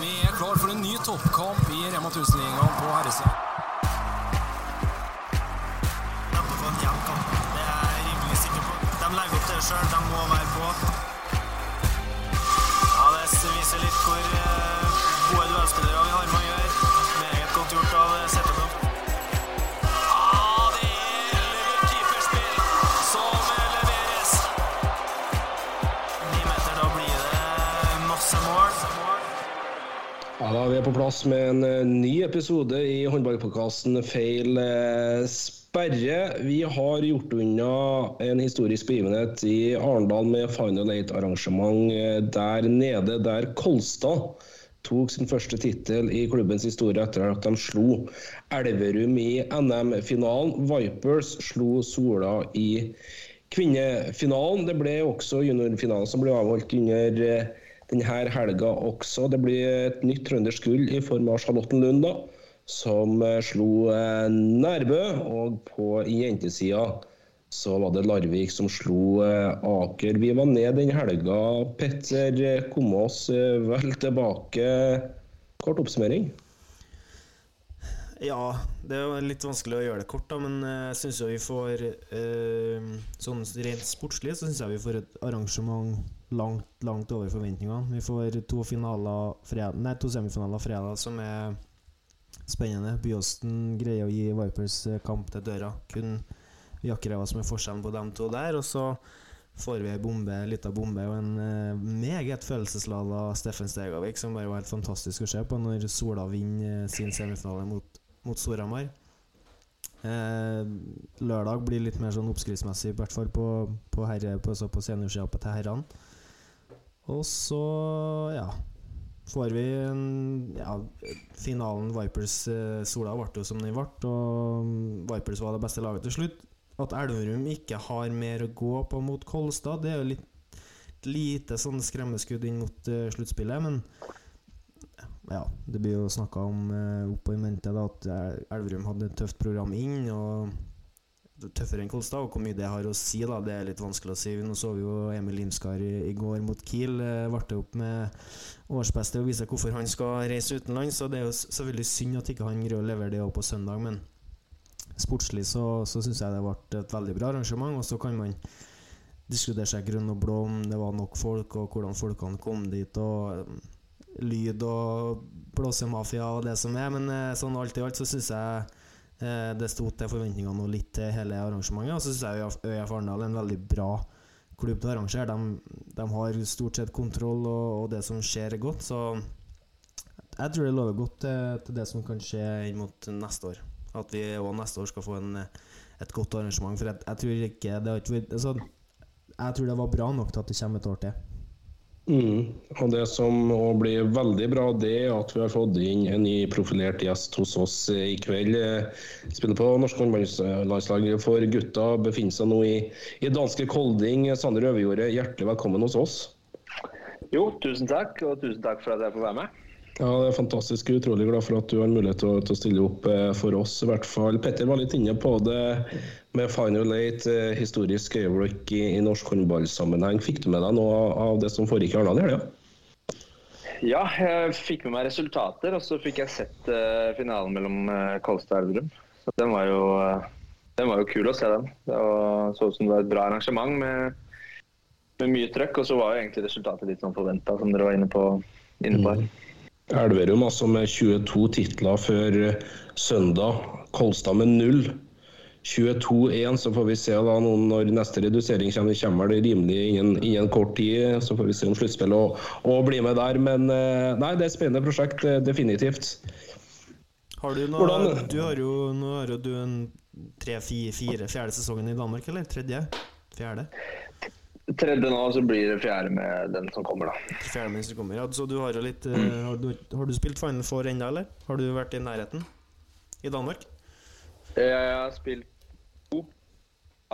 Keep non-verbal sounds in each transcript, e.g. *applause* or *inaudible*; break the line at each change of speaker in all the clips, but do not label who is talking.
Vi er klar for en ny toppkamp i Rema 1000-ligaen på herresida.
Neppe få en jevn kamp. Det er jeg rimelig sikker på. De legger opp til det sjøl. De må være på. Ja, Det viser litt hvor eh, gode duellspillere vi har med Da
er på plass med en eh, ny episode i håndballpodkasten Feil eh, sperre. Vi har gjort unna en historisk begivenhet i Arendal med Final Eight-arrangement eh, der nede, der Kolstad tok sin første tittel i klubbens historie etter at de slo Elverum i NM-finalen. Vipers slo Sola i kvinnefinalen. Det ble også juniorfinalen som ble avholdt under denne helga også. Det blir et nytt trøndersk gull i form av Charlottenlund, da, som eh, slo eh, Nærbø. Og på jentesida så var det Larvik som slo eh, Aker. Vi var ned den helga. Petter, kom oss vel tilbake. Kort oppsummering.
Ja, det er litt vanskelig å gjøre det kort, da, men jeg syns jo vi får Sånn rent sportslig så syns jeg vi får et arrangement langt, langt over forventningene. Vi får to fredag, Nei, to semifinaler fredag som er spennende. Byåsen greier å gi Vipers eh, kamp til døra. Kun Jakkereva som er forskjellen på dem to der. Og så får vi ei bombe, lita bombe og en eh, meget følelseslada Steffen Stegavik, som bare var helt fantastisk å se på når Sola vinner eh, sin semifinale mot, mot Storhamar. Eh, lørdag blir litt mer sånn oppskriftsmessig, i hvert fall på, på, på, på seniorsida til herrene. Og så, ja Får vi Ja, finalen Vipers-Sola ble jo som den ble, og Vipers var det beste laget til slutt. At Elverum ikke har mer å gå på mot Kolstad, det er jo litt lite sånn skremmeskudd inn mot uh, sluttspillet, men ja, det blir jo snakka om uh, opp i mente da, at eh, Elverum hadde et tøft program inn, og tøffere enn Kolstad. Og hvor mye det har å si, da, det er litt vanskelig å si. Nå så vi jo Emil Limskar i, i går mot Kiel. Uh, varte opp med årsbeste og viser hvorfor han skal reise utenlands. Så det er jo selvfølgelig synd at ikke han greier å levere det òg på søndag, men sportslig så, så syns jeg det ble et veldig bra arrangement. Og så kan man diskutere seg grønn og blå om det var nok folk, og hvordan folkene kom dit, og lyd og blåsemafia og det som er. Men eh, sånn alt i alt så syns jeg eh, det sto til forventningene og litt til hele arrangementet. Og så syns jeg ØIF Arendal er en veldig bra klubb til å arrangere. De, de har stort sett kontroll, og, og det som skjer, er godt. Så jeg tror det lover godt til, til det som kan skje inn mot neste år. At vi òg neste år skal få en, et godt arrangement. For jeg, jeg tror ikke det har ikke vært altså, Jeg tror det var bra nok til at det kommer et år til.
Mm. Og Det som blir veldig bra, det er at vi har fått inn en ny profilert gjest hos oss eh, i kveld. Eh, Spiller på norsk håndballandslag for gutta. Befinner seg nå i, i danske Kolding. Sander Øverjordet, hjertelig velkommen hos oss.
Jo, tusen takk, og tusen takk for at jeg får være med.
Ja, det er fantastisk. Utrolig glad for at du har mulighet til å, til å stille opp eh, for oss. i hvert fall. Petter var litt inne på det med Final Eight, eh, historisk øyeblikk i, i norsk håndballsammenheng. Fikk du med deg noe av det som foregikk i Arendal i helga?
Ja, jeg fikk med meg resultater, og så fikk jeg sett eh, finalen mellom uh, Kolstad og Elverum. Så den var jo, eh, den var jo kul å se den. Det var, så ut som det var et bra arrangement med, med mye trøkk, og så var jo egentlig resultatet litt sånn forventa, som dere var inne på. Inne på her.
Elverum altså med 22 titler før eh, søndag. Kolstad med null. 22-1, så får vi se da nå når neste redusering kommer. Det kommer det rimelig innen, innen kort tid. Så får vi se om sluttspillet og, og bli med der. Men eh, nei, det er et spennende prosjekt, eh, definitivt.
Har du noe
Hvordan-
Du har jo, nå har jo du en tre-fire fjerde sesongen i Danmark, eller? Tredje? Fjerde?
Tredje nå, så blir det fjerde med den som kommer, da.
Fjerde den som kommer. Ja, så du har jo litt mm. har, du, har du spilt Final Four ennå, eller? Har du vært i nærheten? I Danmark?
Jeg har spilt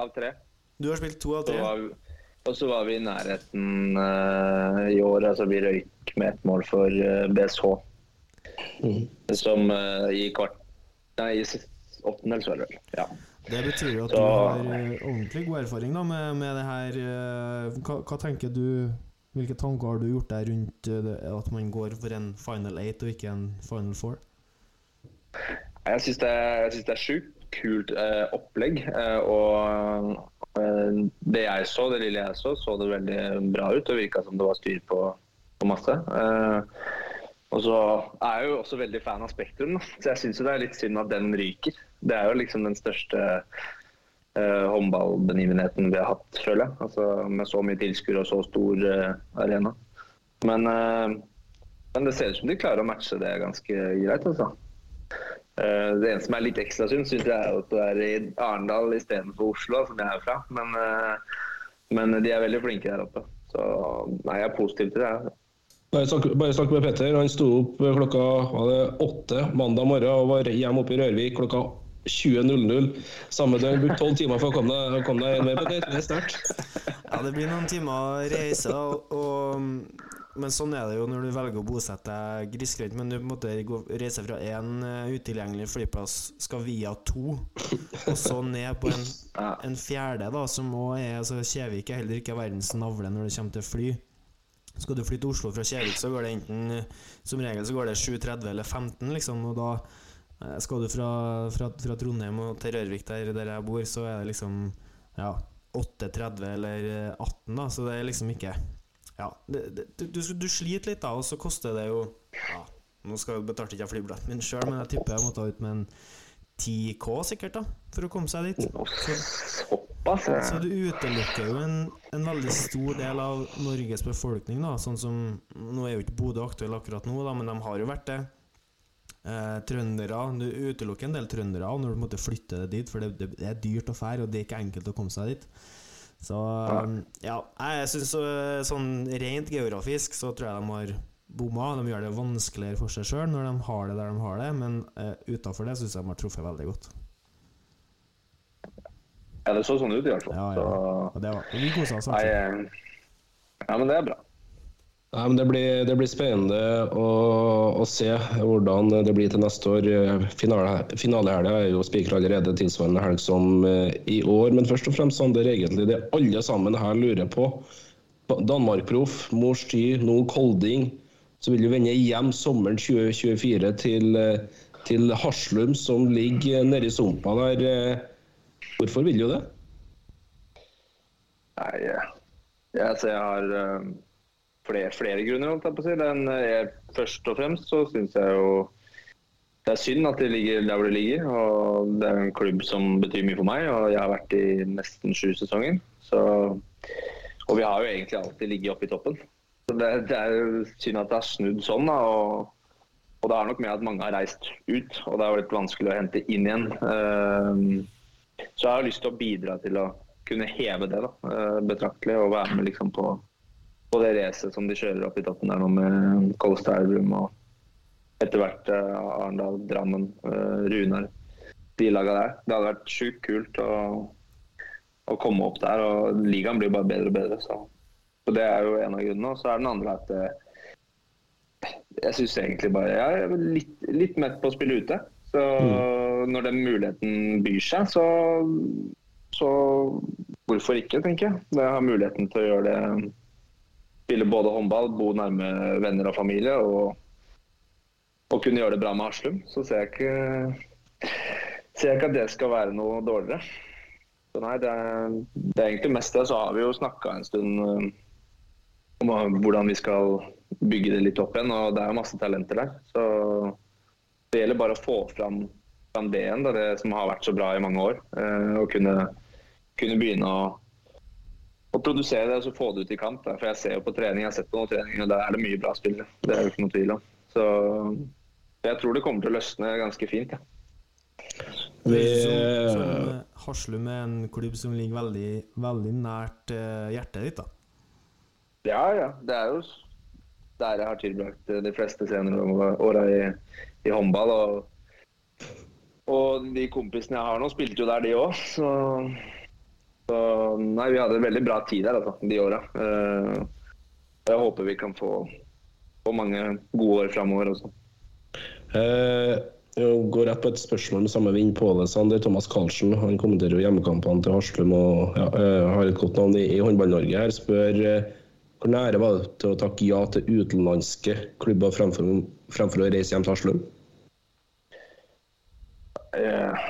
av tre.
Du har spilt to av
Så
tre.
var og så var vi i nærheten uh, i år. Altså vi røyk med ett mål for uh, BSH. Som uh, i kvart Nei, i sist- åttendels, var det vel. Ja.
Det betyr jo at
Så-
du har eh, ordentlig god erfaring da med, med det her. eh, hva, hva tenker du Hvilke tanker har du gjort deg rundt eh, det, at man går for en final eight og ikke en final four?
Jeg syns det, jeg synes det er sjukt kult eh, opplegg. Eh, og eh, det jeg så, det lille jeg så, så det veldig bra ut. og virka som det var styr på, på masse. Eh, og så er jeg jo også veldig fan av Spektrum, så jeg syns det er litt synd at den ryker. Det er jo liksom den største eh, håndballbegivenheten vi har hatt, føler jeg. Altså, med så mye tilskuere og så stor eh, arena. Men, men det ser ut som de klarer å matche det ganske greit, altså. Eh, Det eneste som er litt ekstra synd, syns jeg er at det er i Arendal istedenfor Oslo, som jeg er fra. Men, eh, men de er veldig flinke der oppe. Så nei, jeg er positiv til det.
Bare snakk, bare snakk med Petter. Han sto opp klokka var det åtte mandag morgen og var hjemme oppe i Rørvik klokka 20.00 samme døgn. Brukte tolv timer for å komme deg, komme deg hjem. Petter. Det er sterkt.
Ja, det blir noen timer reise, og, og, men sånn er det jo når du velger å bosette deg grisgrendt. Men du måtte reise fra én eh, utilgjengelig flyplass, skal via to, og så ned på en, en fjerde, da, som òg er altså Kjevik er heller ikke verdens navle når det kommer til fly. Skal du fly til Oslo fra Kjevik, så går det enten eh, Som regel så går det 7.30 eller 15, liksom, og da eh, skal du fra, fra, fra Trondheim og til Rørvik, der, der jeg bor, så er det liksom ja, 8.30 eller eh, 18, da, så det er liksom ikke Ja, det, det, du, du, sliter litt, da, og så koster det jo ja, Nå betalte ikke jeg flybilletten min sjøl, men jeg tipper jeg måtte ta ut med en 10K sikkert, da, for å komme seg dit. Så, så du utelukker jo en, en veldig stor del av Norges befolkning, da. Sånn som Nå er jo ikke Bodø aktuell akkurat nå, da, men de har jo vært det. Eh, trøndere Du utelukker en del trøndere når du måtte flytte det dit, for det, det er dyrt å fære, og det er ikke enkelt å komme seg dit. Så eh, ja, jeg syns sånn rent geografisk så tror jeg de har bomma. De gjør det vanskeligere for seg sjøl når de har det der de har det, men uh, utafor det syns jeg de har truffet veldig godt.
Ja, det så sånn ut i hvert fall.
Ja, ja.
Så,
det var, vi kosa oss.
nei, eh, ja, men det er bra.
Nei, men det, blir, det blir spennende å, å se hvordan det blir til neste år. Finale, finalehelga er jo spikra allerede tilsvarende helg som eh, i år. Men først og fremst, Sander, egentlig det alle sammen her lurer på. Danmark-proff, mors ty, nå Kolding. Så vil du vende hjem sommeren 2024 til, eh, til Haslum, som ligger nedi sumpa der. eh. Hvorfor vil du det?
Nei, eh, jeg, altså, jeg har eh, flere, flere grunner, jeg eh, først og fremst så syns jeg jo det er synd at det ligger der hvor det ligger. og Det er en klubb som betyr mye for meg, og jeg har vært i nesten sju sesonger. Så, og vi har jo egentlig alltid ligget oppe i toppen. Så det, det er synd at det har snudd sånn. da, og, og det er nok med at mange har reist ut, og det er jo litt vanskelig å hente inn igjen. Eh, så jeg har lyst til å bidra til å kunne heve det da, eh, betraktelig og være med liksom på, på det racet som de kjører opp i toppen der nå med Coast Elverum og etter hvert eh, Arendal, Drammen, eh, Runar. De laga der. Det hadde vært sjukt kult å, å komme opp der, og ligaen blir bare bedre og bedre. Så, så det er jo en av grunnene. Og så er den andre at eh, jeg syns egentlig bare Jeg er litt, litt mett på å spille ute. Så når den muligheten byr seg, så, så hvorfor ikke, tenker jeg. Jeg har muligheten til å gjøre det. Spille både håndball, bo nærme venner og familie og, og kunne gjøre det bra med Haslum. Så ser jeg ikke ser jeg ikke at det skal være noe dårligere. Så nei, det er, det er egentlig mest det. Så har vi jo snakka en stund eh, om hvordan vi skal bygge det litt opp igjen, og det er masse talenter der. Så det gjelder bare å få fram, fram det igjen, det som har vært så bra i mange år. Eh, og kunne, kunne begynne å, å produsere det og så få det ut i kamp. Da. For jeg ser jo på trening, jeg har sett på noen treninger, og der er det mye bra spillere. Det er jo ikke noe tvil om. Så jeg tror det kommer til å løsne ganske fint. Ja.
Vi,
Som, som eh, Haslum er en klubb som ligger veldig, veldig nært eh, hjertet ditt. da
Ja, ja. Det er jo der jeg har tilbrakt eh, de fleste senere åra i, i håndball. Og, og de kompisene jeg har nå, spilte jo der, de òg. Så, så nei, vi hadde en veldig bra tid der, altså, de åra. Uh, jeg håper vi kan få, få mange gode år framover også.
Uh, jeg går rett på et spørsmål med samme vind på det. Sander Thomas Karlsen han kommenterer jo hjemmekampene til Haslum og ja, eh, har et godt navn i, i Håndball-Norge. her, Spør eh, Hvor nære var det til å takke ja til utenlandske klubber fremfor, fremfor å reise hjem til Haslum?
Eh,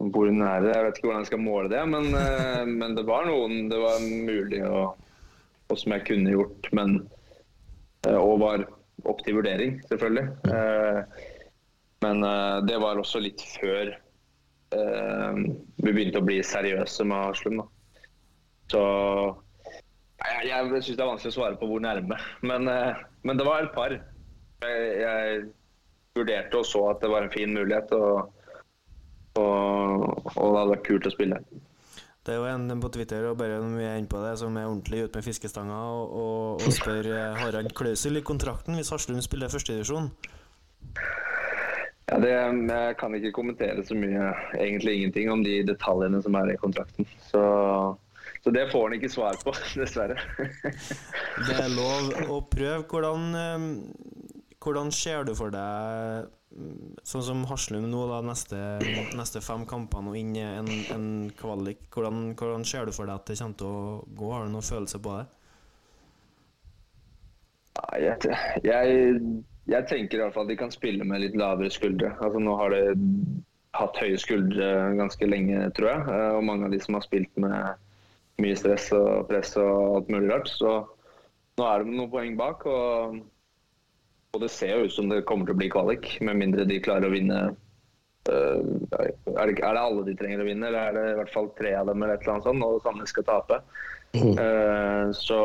Hvor nære Jeg vet ikke hvordan jeg skal måle det, men, eh, men det var noen det var mulig å, og som jeg kunne gjort. Men, eh, og var opp til vurdering, selvfølgelig. Eh, Men det var også litt før vi begynte å bli seriøse med Aslum. Så jeg, jeg syns det er vanskelig å svare på hvor nærme, men, men det var et par. Jeg, jeg vurderte og så at det var en fin mulighet, og, og, og det hadde vært kult å spille.
Det er jo en på Twitter og bare når vi er inne på det, som er ordentlig ute med fiskestanga og, og, og spør eh, har han klausul i kontrakten hvis Haslund spiller førstedivisjon.
Ja, det, jeg kan ikke kommentere så mye, egentlig ingenting, om de detaljene som er i kontrakten. Så, så det får han ikke svar på, *laughs* dessverre.
Det er lov å prøve. Hvordan, eh, hvordan ser du for deg Sånn som Haslum nå, da, neste, neste fem kampene og inn i en, en kvalik. Hvordan, hvordan ser du for deg at det kommer til å gå? Har du noen følelse på det?
Jeg, jeg, jeg tenker i hvert fall at de kan spille med litt lavere skuldre. Altså Nå har de hatt høye skuldre ganske lenge, tror jeg. eh, Og mange av de som har spilt med mye stress og press og alt mulig rart. Så nå er det noen poeng bak. Og, og det ser jo ut som det kommer til å bli kvalik, med mindre de klarer å vinne Uh, er, det, er det alle de trenger å vinne, eller er det i hvert fall tre av dem, eller et eller annet sånt, og Sandnes skal tape? Eh, så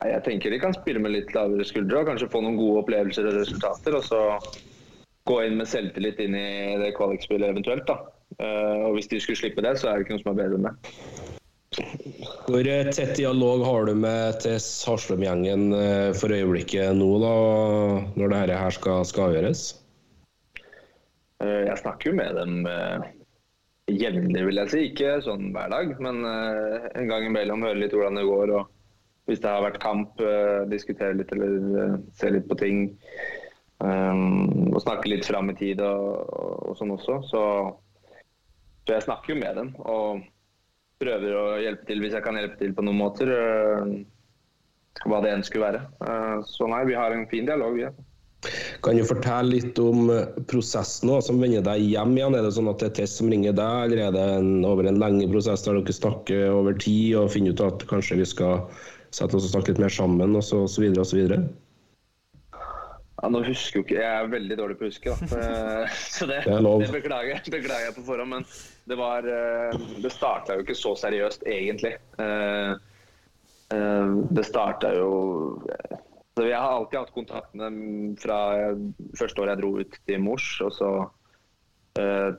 Nei, Jeg tenker de kan spille med litt lavere skuldre og kanskje få noen gode opplevelser og resultater. Og så gå inn med selvtillit inn i det kvalikspillet eventuelt. da. Uh, og hvis de skulle slippe det, så er det ikke noe som er bedre enn det.
Hvor eh, tett dialog har du med TS Haslum-gjengen eh, for øyeblikket nå, da, når dette her skal, skal avgjøres?
Eh, jeg snakker jo med dem jevnlig, vil jeg si. Ikke sånn hver dag, men en gang imellom høre litt hvordan det går. og hvis det har vært kamp, diskutere litt eller se litt på ting. Og snakke litt fram i tid og, og sånn også. Så, så jeg snakker jo med dem og prøver å hjelpe til hvis jeg kan hjelpe til på noen måter. eh, hva det enn skulle være. Eh, så nei, vi har en fin dialog, altså.
Kan du fortelle litt om eh, prosessen nå, som vender deg hjem igjen? Er det sånn at det er Tess som ringer deg, eller er det en, over en lengre prosess der dere snakker over tid og finner ut at kanskje vi skal sette oss og snakke litt mer sammen, og så, og så videre og så videre?
Ja, nå husker jo ikke, Jeg er veldig dårlig på å huske, da. *laughs* Eh, så det,
Det er
det beklager, beklager jeg på forhånd. Men det, var, eh, det starta jo ikke så seriøst, egentlig. Eh, eh, Det starta jo så Jeg har alltid hatt kontakt med dem fra første året jeg dro ut til Mors, og så eh,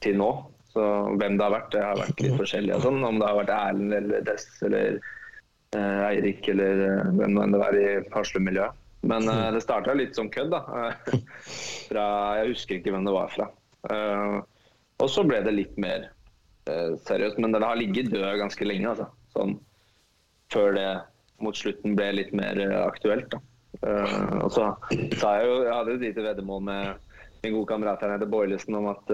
til nå. Så hvem det har vært, det har vært litt forskjellig. og Sånn. Om det har vært Erlend eller Dess eller eh, Eirik eller hvem nå enn det var i Haslum-miljøet. Men uh, det starta litt som kødd, da. Eh, *laughs* fra, jeg husker ikke hvem det var fra. Uh, og så ble det litt mer uh, seriøst. Men det har ligget død ganske lenge, altså. Sånn før det mot slutten ble litt mer aktuelt, da. Og så sa jeg jo Jeg hadde et lite veddemål med min gode kamerat her nede, Boilesen, om at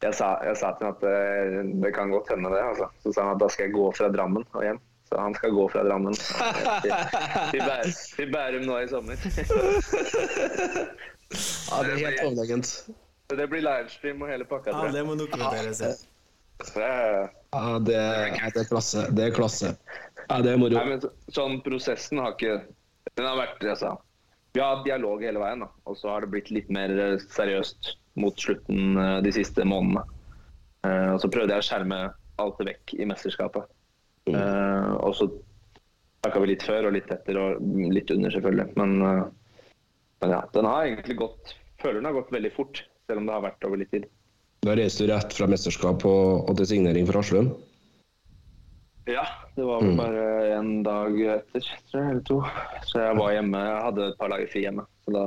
jeg sa, jeg sa til ham at det kan godt hende det. Altså. Så sa han at da skal jeg gå fra Drammen og hjem. Så han skal gå fra Drammen *laughs* til, til, Bæ- til Bærum nå i sommer.
Ja, det er helt overlegent.
Så det blir livestream og hele pakka.
Ja, det må dokumenteres. ja.
se.
Ja, det, det er klasse. Det er klasse. Ja, det er moro.
Nei, men så, sånn prosessen har ikke Den har vært altså, Vi har hatt dialog hele veien, da. Og så har det blitt litt mer eh, seriøst mot slutten eh, de siste månedene. Eh, og så prøvde jeg å skjerme alt vekk i mesterskapet. Eh, og så snakka vi litt før og litt etter og litt under, selvfølgelig. Men, uh, men ja, den har egentlig gått Føler den har gått veldig fort, selv om det har vært over litt tid.
Da reiste du rett fra mesterskap og, og til signering for Haslum.
Ja, det var vel bare en dag etter, tror jeg, eller to. Så jeg var hjemme, jeg hadde et par dager fri hjemme. Så da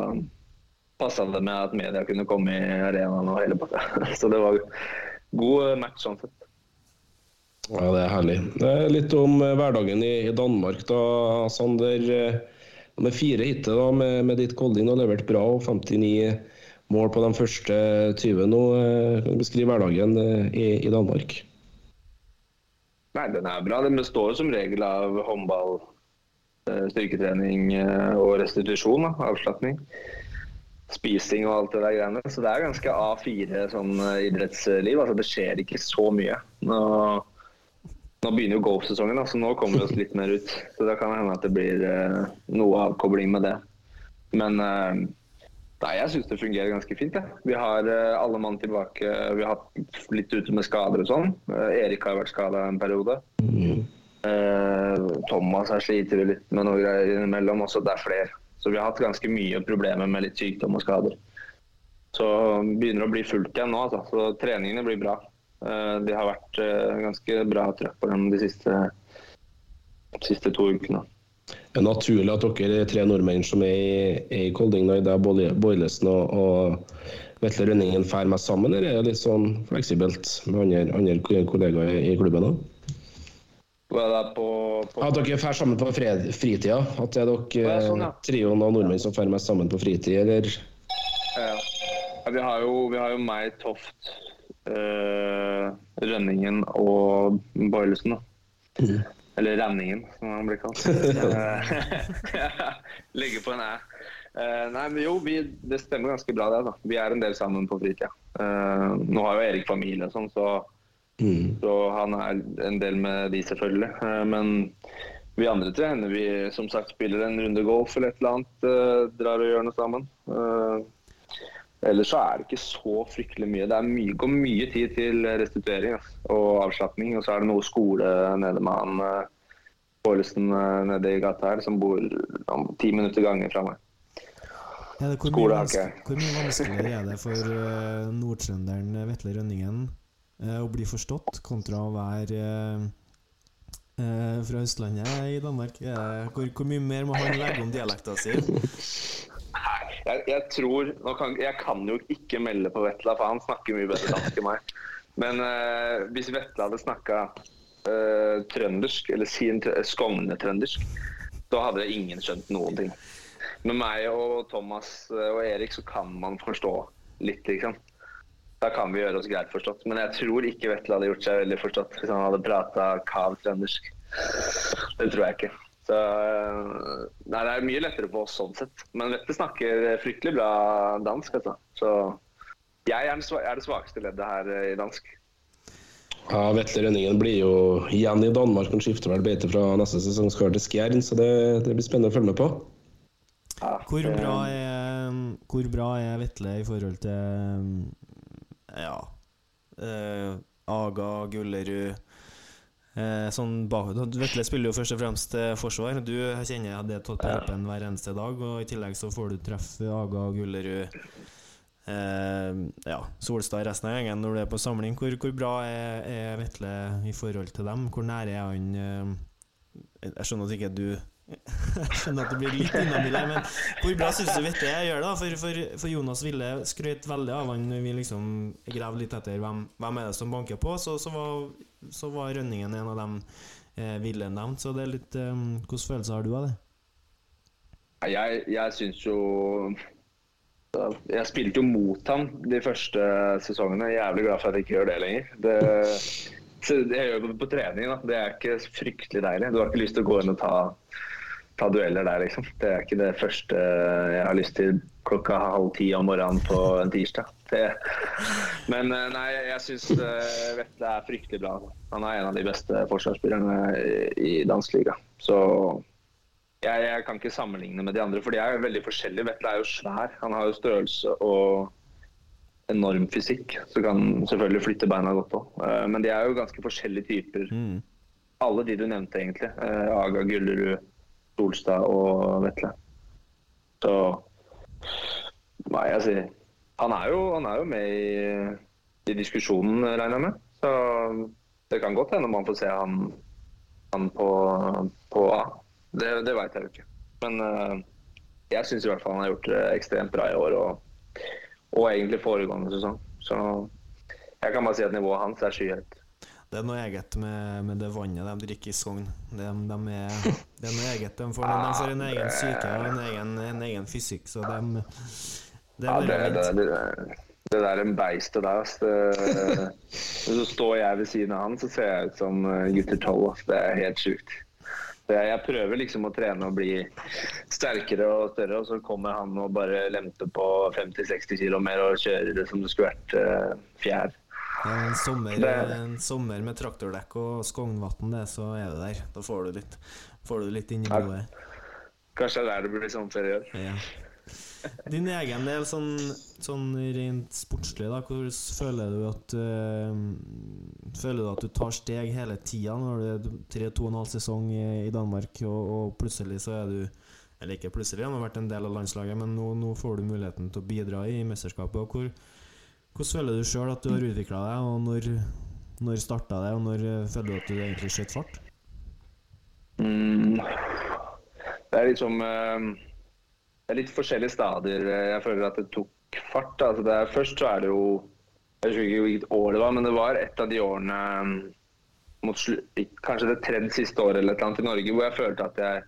passa det med at media kunne komme i arenaen og hele pakka. *laughs* Så det var god match sånn sett.
Ja, det er herlig. Eh, Litt om eh, hverdagen i Danmark, da, Sander. Eh, Med fire hitter da, med, med ditt Kolding og levert bra, og 59 mål på de første 20 nå. Eh, Kan du beskrive hverdagen eh, i, i Danmark?
Nei, den er bra. Den består som regel av håndball, eh, styrketrening eh, og restitusjon. Avslapning. Spising og alt det der greiene. Så det er ganske A4 sånn eh, idrettsliv. Altså, det skjer ikke så mye. Nå, nå begynner jo golfsesongen, så nå kommer vi oss litt mer ut. Så da kan det hende at det blir eh, noe avkobling med det. Men eh, nei, jeg syns det fungerer ganske fint. Ja. Vi har eh, alle mann tilbake. Vi har hatt litt ute med skader og sånn. Erik har vært skada en periode. Eh, Thomas her sliter litt med noe greier innimellom. Også det er flere. Så vi har hatt ganske mye problemer med litt sykdom og skader. Så begynner det å bli fullt igjen nå, altså. Så treningene blir bra. Eh, det har vært eh, ganske bra trøkk på dem de siste, siste to ukene.
Det er naturlig at dere er tre nordmenn som er i, i Kolding, nå, Bolle- Boilesen og, og Vetle Rønningen drar mest sammen, eller er det litt sånn fleksibelt med andre, andre kollegaer i, i klubben?
det på, på
At dere drar sammen på fred, fritida? At det er dere
sånn, ja.
trioen av nordmenn som drar mest sammen på fritid, eller?
Ja. Ja, vi, har jo, vi har jo meg, Toft, eh, Rønningen og Boilesen. da. Eller Renningen, som han blir kalt. *laughs* Eh, *laughs* Legger på en æ. Uh, nei, men jo, vi, det stemmer ganske bra, det. da. Vi er en del sammen på fritida. Uh, nå har jo Erik familie og sånn, så,
Mm.
så han er en del med de, selvfølgelig. Uh, men vi andre tre hender vi som sagt spiller en runde golf eller et eller annet. eh, drar og gjør noe sammen. Eh, ellers så er det ikke så fryktelig mye. Det er mye, går mye tid til restituering altså, og avslapning. Og så er det noe skole nede med han uh, eh, nede i gata her, som bor om ti minutter ganger fra meg.
Ja, det, hvor,
Skole mye
hvor mye vanskeligere er det for uh, nordtrønderen Vetle Rønningen å bli forstått, kontra å være fra Østlandet i Danmark? Hvor, hvor mye mer må han legge om dialekta si? *laughs*
Jeg, jeg tror kan, Jeg kan jo ikke melde på Vetla, for han snakker mye bedre dansk enn meg. Men uh, hvis Vetla hadde snakka trøndersk, eller sin Skogne-trøndersk, da hadde ingen skjønt noen ting. Med meg og Thomas eh, og Erik så kan man forstå litt, liksom. Da kan vi gjøre oss greit forstått. Men jeg tror ikke Vetle hadde gjort seg veldig forstått hvis han hadde prata kav trøndersk. Det tror jeg ikke. Så, øh, nei, det er mye lettere på oss sånn sett. Men Vetle snakker fryktelig bra dansk, altså. Så jeg er, det svakeste leddet her øh, i dansk.
Ja, Vetle Rønningen blir jo igjen i Danmark. Han skifter vel beite fra neste sesong skal til Skjern, så det, det blir spennende å følge med på.
Ja,
Hvor bra er, hvor bra er Vetle i forhold til Ja eh, Aga, Gullerud eh, Sånn bak, Vetle spiller jo først og fremst eh, forsvar. Du kjenner det tatt på Perpen hver eneste dag, og i tillegg så får du treffe Aga, Gullerud eh, Ja, Solstad resten av gjengen når du er på samling. Hvor, hvor bra er, er Vetle i forhold til dem? Hvor nær er han eh, Jeg skjønner at ikke du jeg skjønner at det blir litt inhabil her, men hvor bra syns du Vetle gjør det? For, for, for Jonas Ville skrøt veldig av han når vi liksom grev litt etter hvem, hvem er det som banker på. Så, så, var, så var Rønningen en av dem eh, Ville nevnt. Så det er litt eh, Hvilke følelser har du av det?
Jeg, jeg syns jo Jeg spilte jo mot ham de første sesongene. Jeg er jævlig glad for at jeg ikke gjør det lenger. Det, jeg gjør det på trening. Da. Det er ikke fryktelig deilig. Du har ikke lyst til å gå inn og ta, ta dueller der, liksom. Det er ikke det første jeg har lyst til klokka halv ti om morgenen på en tirsdag. Det, men eh, nei, jeg syns Vetle er fryktelig bra. Han er en av de beste forsvarsspillerne i, dansk liga. Så jeg, jeg kan ikke sammenligne med de andre, for de er jo veldig forskjellige. Vetle er jo svær. Han har jo størrelse og enorm fysikk, så kan selvfølgelig flytte beina godt òg. Men de er jo ganske forskjellige typer.
Mm.
Alle de du nevnte, egentlig. Eh, Aga, Gullerud, Solstad og Vetle. Så Hva jeg sier Han er jo, han er jo med i, i diskusjonen, regner jeg med. Så det kan godt hende man får se han, han på, på A. Det, det veit jeg jo ikke. Men uh, jeg syns i hvert fall han har gjort det ekstremt bra i år, og, og egentlig foregående sesong. Så jeg kan bare si at nivået hans er skyhøyt.
Det er noe eget med, med det vannet de drikker i Sogn. De, de er, det er noe eget. De får, de får en egen syke og en egen, en egen fysikk, så de Det er
det,
bare
det,
vent.
det, det der beistet der. Det, så står jeg ved siden av han, så ser jeg ut som eh, gutter tolv. Det er helt sjukt. Jeg, jeg prøver liksom å trene og bli sterkere og større, og så kommer han og bare lemter på 50-60 kg mer og kjører det som det skulle vært eh, fjær.
En, sommer,
Det er det.
en sommer med traktordekk og Skognvatn, det, så er du der. Da får du litt, får du litt inn i blodet.
Kanskje det er der det blir sånn år.
Ja. Din egen del, sånn, sånn rent sportslig, da, hvordan føler du at øh, Føler du at du tar steg hele tida når du er tre, to og en halv sesong i, i Danmark, og, og plutselig så er du Eller ikke plutselig, han har vært en del av landslaget, men nå, nå får du muligheten til å bidra i mesterskapet. og hvor, Hvordan føler du sjøl at du har utvikla deg, og når, når starta det, og når øh, føler du at du egentlig skjøt fart?
Mm. Det er liksom eh, Det er litt forskjellige stadier. Jeg føler at det tok fart. Altså det er, først så er det jo Jeg husker ikke hvilket år det var, men det var et av de årene eh, mot Kanskje det tredje siste året eller et eller annet i Norge hvor jeg følte at jeg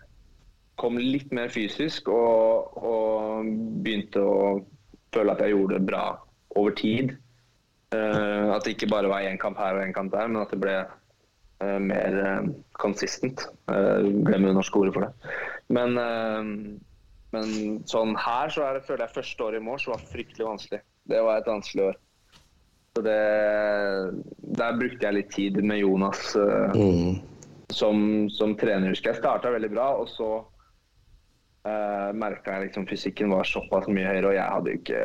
kom litt mer fysisk og, og begynte å føle at jeg gjorde det bra over tid. Uh, at det ikke bare var én kamp her og én kamp der, men at det ble uh, mer konsistent. consistent. Uh, glemmer norske ordet for det. Men, eh, men sånn her så er det, føler jeg første året i Mors var fryktelig vanskelig. Det var et vanskelig år. Så det, der brukte jeg litt tid med Jonas
Mm.
som, som trener. husker jeg. starta veldig bra, og så uh, merka jeg liksom fysikken var såpass mye høyere, og jeg hadde jo ikke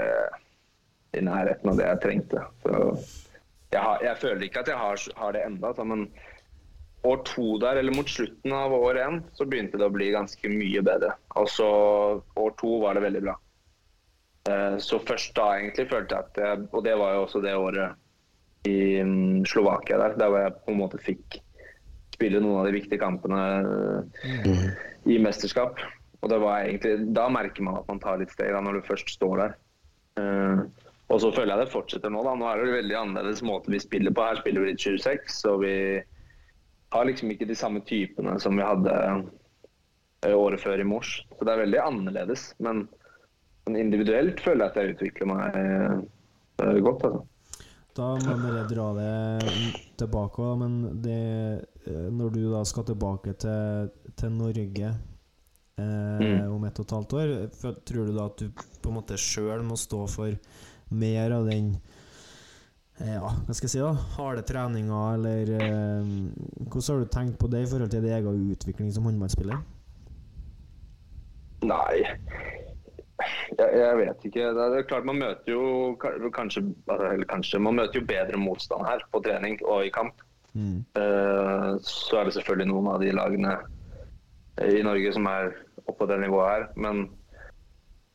i nærheten av det jeg trengte. Jeg, har, jeg føler ikke at jeg har, har det enda, men år to der, eller mot slutten av år én, så begynte det å bli ganske mye bedre. Og så år to var det veldig bra. Eh, Så først da egentlig følte jeg at jeg, Og det var jo også det året i mm, Slovakia der, der hvor jeg på en måte fikk spille noen av de viktige kampene eh, i mesterskap. Og det var egentlig, Da merker man at man tar litt steg da, når du først står der. Og så føler jeg det fortsetter nå. da. Nå er det veldig annerledes måte vi spiller på. Her spiller vi litt 26, og vi har liksom ikke de samme typene som vi hadde eh, året før i Mors. Så det er veldig annerledes. Men, men individuelt føler jeg at jeg utvikler meg eh, godt. altså.
Da må jeg bare dra det tilbake, men det, eh, når du da skal tilbake til, til Norge eh,
Mm.
om ett og et halvt år, tror du da at du på en måte sjøl må stå for mer av den eh, ja, hva skal jeg si da, harde treninga, eller eh, Hvordan har du tenkt på det i forhold til din egen utvikling som håndballspiller?
Nei jeg, jeg vet ikke. Det er, klart Man møter jo kanskje, eller kanskje Man møter jo bedre motstand her på trening og i kamp.
Mm.
Eh, så er det selvfølgelig noen av de lagene i Norge som er oppå det nivået her. Men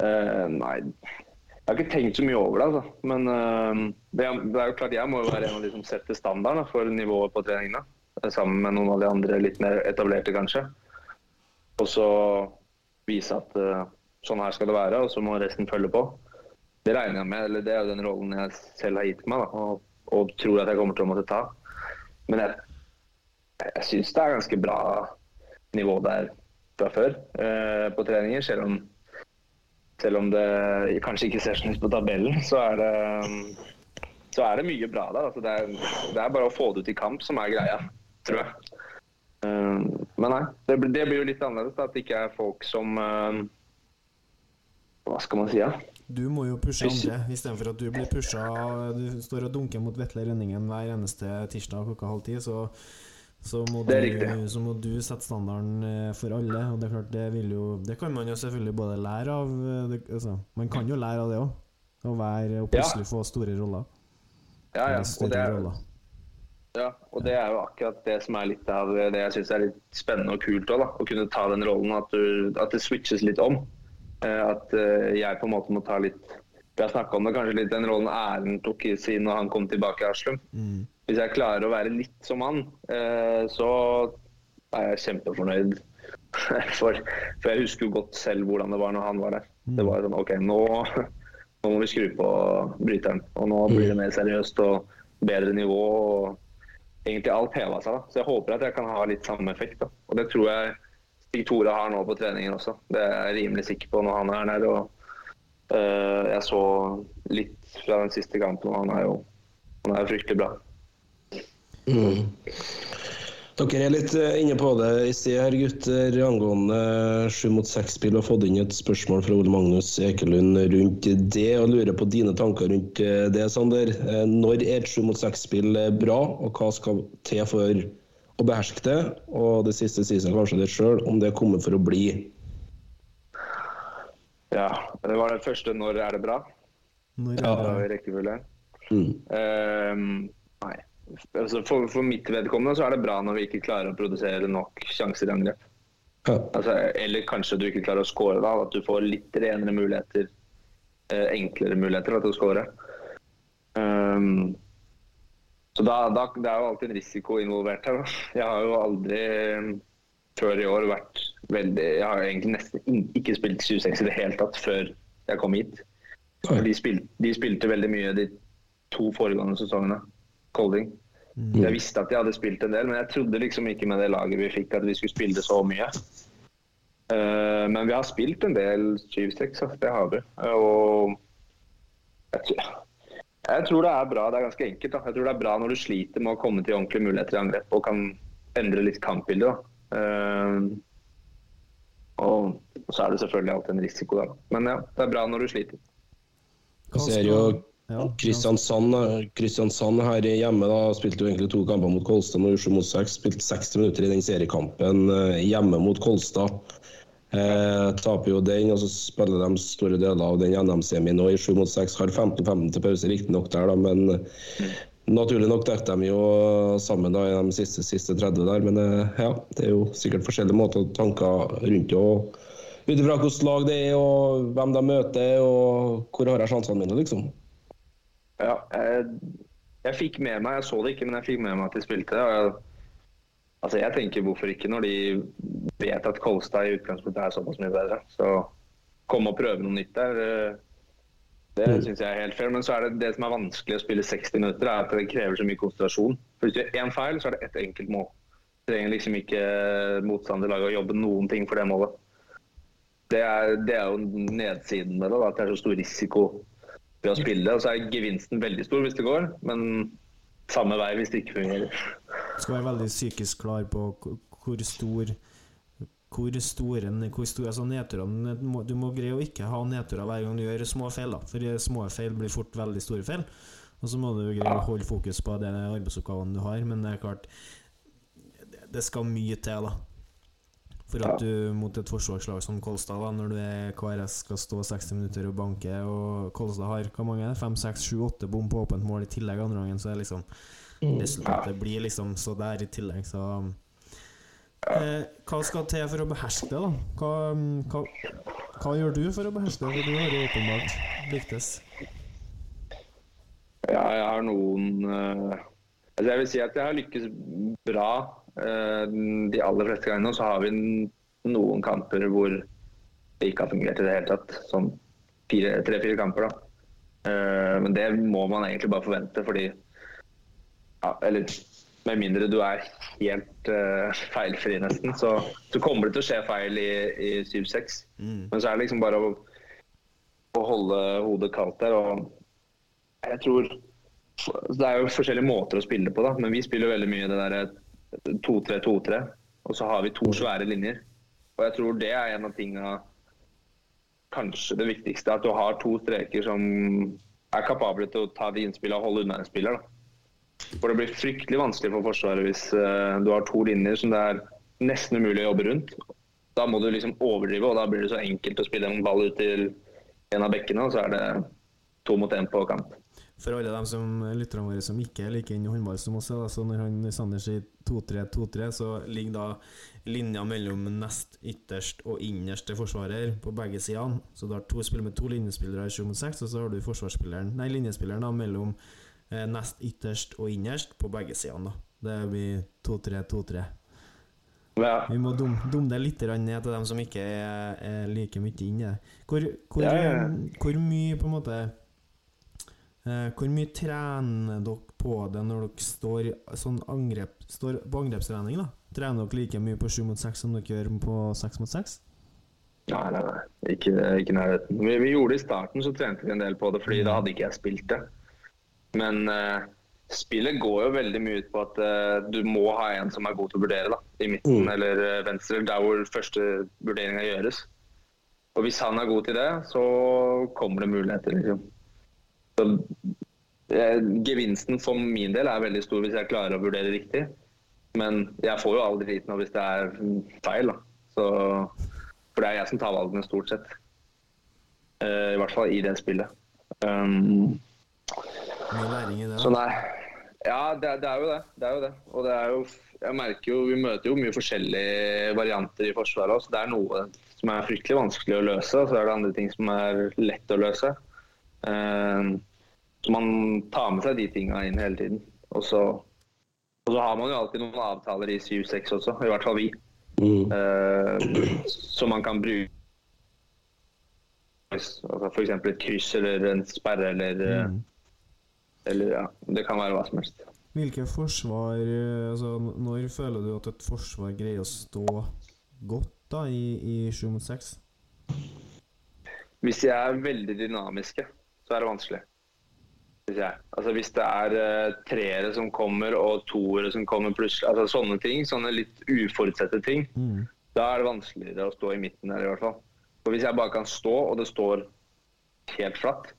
eh, nei Jeg har ikke tenkt så mye over det, altså. Men uh, det, er, det er jo klart jeg må jo være en av de som setter standarden for nivået på treningene. eh, Sammen med noen av de andre litt mer etablerte, kanskje. Og så vise at uh, sånn her skal det være, og så må resten følge på. Det regner jeg med, eller det er jo den rollen jeg selv har gitt meg, da, og, og tror at jeg kommer til å måtte ta. Men jeg, jeg syns det er ganske bra nivå der fra før uh, på treninger. Selv om, selv om det kanskje ikke ser sånn ut på tabellen, så er det, så er det mye bra der. Altså, det, er, det er bare å få det ut i kamp som er greia, tror jeg. Eh, men nei, det, det blir jo litt annerledes. Da, at det ikke er folk som eh, Hva skal man si? Ja?
Du må jo pushe andre, istedenfor at du blir pusha Du står og dunker mot Vetle Rønningen hver eneste tirsdag klokka halv ti, så, så, må du, så må du sette standarden eh, for alle. Og det er klart, det vil jo Det kan man jo selvfølgelig både lære av eh, det, altså, Man kan jo lære av det òg. Å være og
Ja.
plutselig få store roller.
Ja, ja. Og det, er,
roller.
ja, og det er jo akkurat det som er litt av det jeg syns er litt spennende og kult òg. Å kunne ta den rollen, at, du, at det switches litt om. Eh, At eh, jeg på en måte må ta litt Vi har snakka om det kanskje litt, den rollen Erlend tok i sin når han kom tilbake i Aslum.
Mm.
Hvis jeg klarer å være litt som han, eh, så er jeg kjempefornøyd. *laughs* For, for jeg husker jo godt selv hvordan det var når han var der. Det var sånn OK, nå, *laughs* nå må vi skru på bryteren. Og nå blir det mer seriøst og bedre nivå. og Egentlig alt heva seg. da. Så jeg håper at jeg kan ha litt samme effekt. da. Og det tror jeg Stig Tore har nå på treningen også. Det er jeg rimelig sikker på når han er der. og eh, Jeg så litt fra den siste kampen, og han er jo, han er jo fryktelig bra.
Mm. Dere er litt eh, inne på det i sted her, gutter, angående sju mot seks-spill. Og fått inn et spørsmål fra Ole Magnus Ekelund rundt det, og lurer på dine tanker rundt eh, det, Sander. Eh, Når er et sju mot seks-spill bra, og hva skal til for å beherske det? Og det siste sier seg kanskje det sjøl, om det er kommet for å bli.
Ja, det var det første 'når er det bra'?
Når
Det var i rekkefølge.
Mm.
Ehm, nei. Altså for, for mitt vedkommende så er det bra når vi ikke klarer å produsere nok sjanser i angrep.
Ja.
Altså, eller kanskje du ikke klarer å score, da. At du får litt renere muligheter. Eh, enklere muligheter da, til å score. Um, så da, da, det er jo alltid en risiko involvert her. da. Jeg har jo aldri eh, før i år vært veldig Jeg har egentlig nesten ikke spilt 26 i det hele tatt før jeg kom hit. De, spil, de spilte veldig mye de to foregående sesongene. Colding. Jeg visste at de hadde spilt en del, men jeg trodde liksom ikke med det laget vi fikk at vi skulle spille så mye. Uh, men vi har spilt en del 7-6, altså, det har vi. Og jeg, tror- jeg tror det er bra. Det er ganske enkelt. Da. Jeg tror det er bra når du sliter med å komme til ordentlige muligheter i angrep og kan endre litt kampbilde. Uh, Eh, og så er det selvfølgelig alltid en risiko da. Men ja, det er bra når du sliter.
Ser jo
Ja,
Kristiansand, Kristiansand her hjemme da, spilte jo egentlig to kamper mot Kolstad. Nå Oslo mot seks. Spilte 60 minutter i den seriekampen eh, hjemme mot Kolstad. Eh, taper jo den, og så spiller de store deler av den NM-semien nå i sju mot seks. Har 15-15 til pause, riktignok der, da, men eh, naturlig nok dekker de jo sammen da, i de siste, siste 30 der. Men eh, ja, det er jo sikkert forskjellige måter og tanker rundt det. Ut ifra hvilket lag det er, og hvem de møter, og hvor har jeg sjansene mine, liksom.
Ja, jeg, jeg fikk med meg, jeg så det ikke, men jeg fikk med meg at de spilte. Jeg, altså jeg tenker hvorfor ikke, når de vet at Kolstad i utgangspunktet er såpass mye bedre. Så komme og prøve noe nytt der, det
Mm.
syns jeg er helt fair. Men så er det det som er vanskelig å spille 60 minutter, er at det krever så mye konsentrasjon. For Hvis du gjør én feil, så er det ett enkelt mål. Du trenger liksom ikke motstanderlaget å jobbe noen ting for det målet. Det er, det er jo nedsiden med det, at det er så stor risiko ved å spille. Og så er gevinsten veldig stor hvis det går, men samme vei hvis det ikke fungerer.
Du skal være veldig psykisk klar på hvor- stor hvor store, hvor store altså nedturene du må- greie å ikke ha nedturer hver gang du gjør små feil. Da. For små feil blir fort veldig store feil. Og så må du greie å holde fokus på de arbeidsoppgavene du har. Men det er klart det- Det skal mye til da for at du mot et forsvarslag som Kolstad, da når du er KRS skal stå 60 minutter og banke, og Kolstad har hva mange er det? 5, 6, 7, 8 bom på åpent mål i tillegg andre gangen, så er liksom resultatet blir liksom så der i tillegg, så eh, Hva skal til for å beherske det, da? Hva, hva, hva gjør du for å beherske det? For du har jo åpenbart lyktes.
Ja, jeg har noen uh, altså Jeg vil si at jeg har lykkes bra de aller fleste gangene. Så har vi noen kamper hvor det ikke har fungert i det hele tatt. Sånn tre-fire kamper, da. Eh, men det må man egentlig bare forvente, fordi ja, Eller med mindre du er helt uh, feilfri, nesten, så, så kommer det til å skje feil i, i 7-6. Men så er det liksom bare å, å holde hodet kaldt der. og jeg tror Det er jo forskjellige måter å spille på, da, men vi spiller veldig mye det derre 2-3-2-3. Og så har vi to svære linjer. Og jeg tror det er en av tinga Kanskje det viktigste. At du har to streker som er kapable til å ta de innspillene og holde unna en spiller. da. For det blir fryktelig vanskelig for Forsvaret hvis uh, du har to linjer som det er nesten umulig å jobbe rundt. Da må du liksom overdrive, og da blir det så enkelt å spille en ball ut til en av bekkene, og så er det to mot én på kant.
For alle dem som lytterne våre som ikke er like inne i håndball som oss, så når han Sander sier 2-3-2-3, så ligger da linja mellom nest ytterst og innerste forsvarer på begge sidene. Så du har to spill med to linjespillere i 7 mot 6, og så har du forsvarsspilleren, nei, linjespilleren da, mellom eh, nest ytterst og innerst på begge sidene. Det blir 2-3-2-3.
Ja.
Vi må dumme dum det litt ned til dem som ikke er, er like mye inne i det. Hvor, hvor,
Ja, ja.
hvor mye på en måte Hvor mye trener dere på det når dere står, sånn angrep, står på angrepstrening? da? Trener dere like mye på 7 mot 6 som dere gjør på 6 mot 6?
Nei, nei, nei. Ikke, ikke nærheten. Vi, vi gjorde det i starten, så trente vi en del på det, fordi da hadde ikke jeg spilt det. Men uh, spillet går jo veldig mye ut på at uh, du må ha en som er god til å vurdere da, i midten
Mm.
eller eh, venstre, der hvor første vurderinga gjøres. Og hvis han er god til det, så kommer det muligheter, liksom. Så, eh, gevinsten for min del er veldig stor hvis jeg klarer å vurdere riktig. Men jeg får jo aldri vite noe hvis det er feil. Så, for det er jeg som tar valgene stort sett. Eh, I hvert fall i det spillet. Um,
læring i det.
så nei. Ja, det, det er jo det. Det er jo det. Og det er jo Jeg merker jo Vi møter jo mye forskjellige varianter i Forsvaret også. Det er noe som er fryktelig vanskelig å løse, og så er det andre ting som er lett å løse. Eh, så man tar med seg de tinga inn hele tiden. Og så, og så har man jo alltid noen avtaler i 7-6 også, i hvert fall vi.
Mm.
Eh, som man kan bruke. Altså F.eks. et kryss eller en sperre eller,
Mm.
eller ja, Det kan være hva som helst.
Hvilke forsvar eh, altså, Når føler du at et forsvar greier å stå godt da i, i 7 mot 6?
Hvis de er veldig dynamiske, så er det vanskelig. Altså, hvis det er uh, treere som kommer og toere som kommer plutselig, altså sånne ting, sånne litt uforutsette ting,
Mm.
da er det vanskeligere å stå i midten her i hvert fall. For hvis jeg bare kan stå, og det står helt flatt,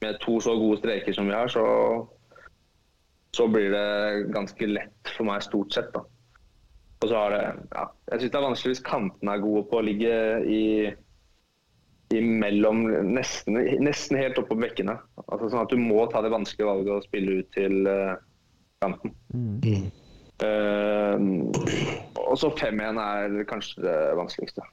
med to så gode streker som vi har, så, så blir det ganske lett for meg stort sett, da. Og så har det Ja, jeg syns det er vanskelig hvis kantene er gode på å ligge i imellom nesten, nesten helt oppå bekkene. Altså sånn at du må ta det vanskelige valget og spille ut til uh, kanten.
Mm.
Uh, og så 5-1 er kanskje det vanskeligste.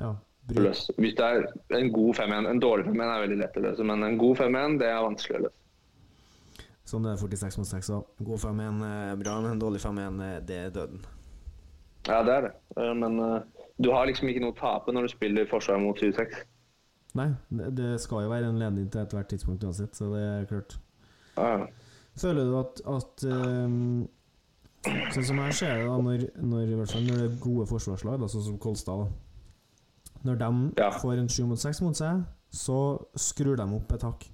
Ja.
Hvis det er en god 5-1, en dårlig 5-1 er veldig lett å løse, men en god 5-1 det er vanskelig å løse.
Sånn det er 46 mot 6 òg. God 5-1 er bra, men en dårlig 5-1 er- det er døden.
Ja, det er det. Eh, Men eh, du har liksom ikke noe å tape når du spiller forsvar mot 26.
Nei, det, skal jo være en ledning til ethvert tidspunkt uansett, så det er klart.
Ja.
Føler du at, at um, Sånn som jeg ser det, da, når, når, i hvert fall når det er gode forsvarslag, sånn som Kolstad da. Når de
Ja.
får en 7 mot 6 mot seg, så skrur de opp et hakk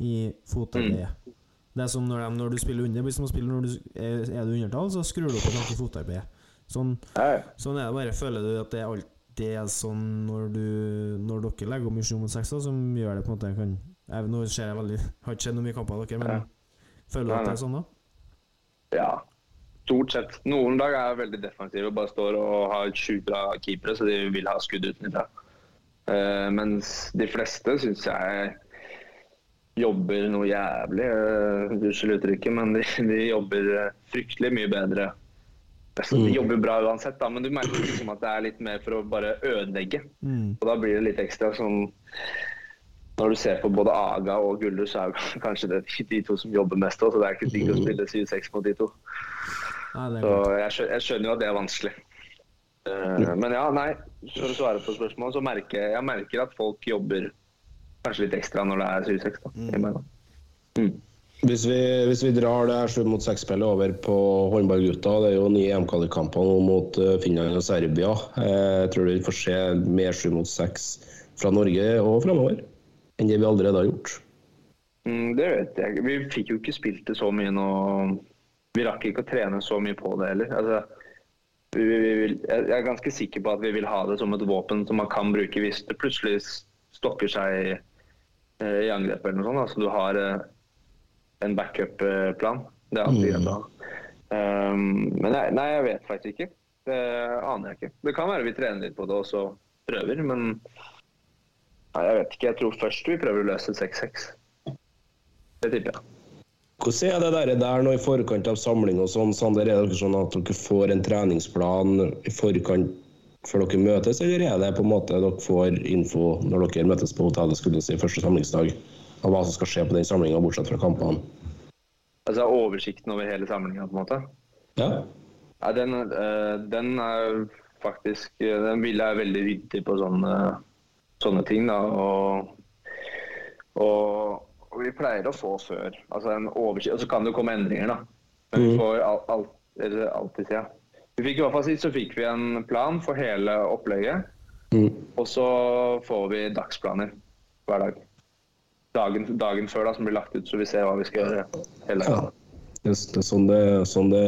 i fotarbeidet.
Mm.
Det er som når, de, når du spiller under. Hvis man spiller når du er, er du undertall, så skrur du opp et hakk i fotarbeidet. Sånn, sånn er det bare. Føler du at det er alltid er sånn når, du, når dere legger om i 7 mot 6, da, som gjør det på en måte kan jeg, Nå ser jeg veldig Har ikke sett noe mye kamper av dere, men
Ja.
føler du at det er sånn, da?
ja. Stort sett. Noen dager er jeg veldig defensiv og bare står og har sjukt bra keepere, så de vil ha skudd utenfra. Uh, mens de fleste syns jeg jobber noe jævlig. Uh, Unnskyld uttrykket, men de, de jobber eh, fryktelig mye bedre. Altså, de jobber bra uansett, da, men du merker liksom at det er litt mer for å bare ødelegge.
Mm.
Og da blir det litt ekstra sånn Når du ser på både Aga og Gulder, så er det *laughs* kanskje det de, to som jobber mest òg, så det er ikke digg å spille 7-6 mot de to.
Ja,
Så jeg skjønner, jeg skjønner jo at det er vanskelig. Uh, men ja, nei, for å svare på spørsmålet, så merker jeg merker at folk jobber kanskje litt ekstra når det er 7-6. da, i meg, da. Mm.
Hvis vi, hvis vi drar det her 7 mot 6-spillet over på håndballgutta, det er jo nye EM-kvalikkamper mot eh, Finland og Serbia. Eh, Jeg tror vi får se mer 7 mot 6 fra Norge og framover enn det vi allerede har gjort.
Mm, det vet jeg. Vi fikk jo ikke spilt det så mye nå. Vi rakk ikke å trene så mye på det heller. Altså, vi, vi, jeg er ganske sikker på at vi vil ha det som et våpen som man kan bruke hvis det plutselig stokker seg eh, i angrep eller noe sånt. Altså, du har eh, en backup-plan. Det er alltid en plan. ha. Um, men nei, nei, jeg vet faktisk ikke. Det aner jeg ikke. Det kan være vi trener litt på det og så prøver, men nei, jeg vet ikke. Jeg tror først vi prøver å løse 6-6. Det tipper jeg.
Hvordan er det der, der nå i forkant av samling og sånn, Sander? Er det sånn at dere får en treningsplan i forkant før dere møtes, eller er det på en måte dere får info når dere møtes på hotellet skulle si, første samlingsdag, av hva som skal skje på den samlinga, bortsett fra kampene?
Altså oversikten over hele samlinga, på en måte.
Ja?
Ja, den, eh, den er faktisk Den Ville jeg veldig ryddig på sånne, sånne ting, da. Og, og, og vi pleier å få før. Altså en oversikt. Og så kan det jo komme endringer, da. Men vi
Mhm.
får al, al, alltid se. ja. Vi fikk i hvert fall sist så fikk vi en plan for hele opplegget.
Mm.
Og så får vi dagsplaner hver dag. Dagen, dagen før da, som blir lagt ut, så vi ser hva vi skal gjøre. hele
Ja. Det, er- sånn det, sånn det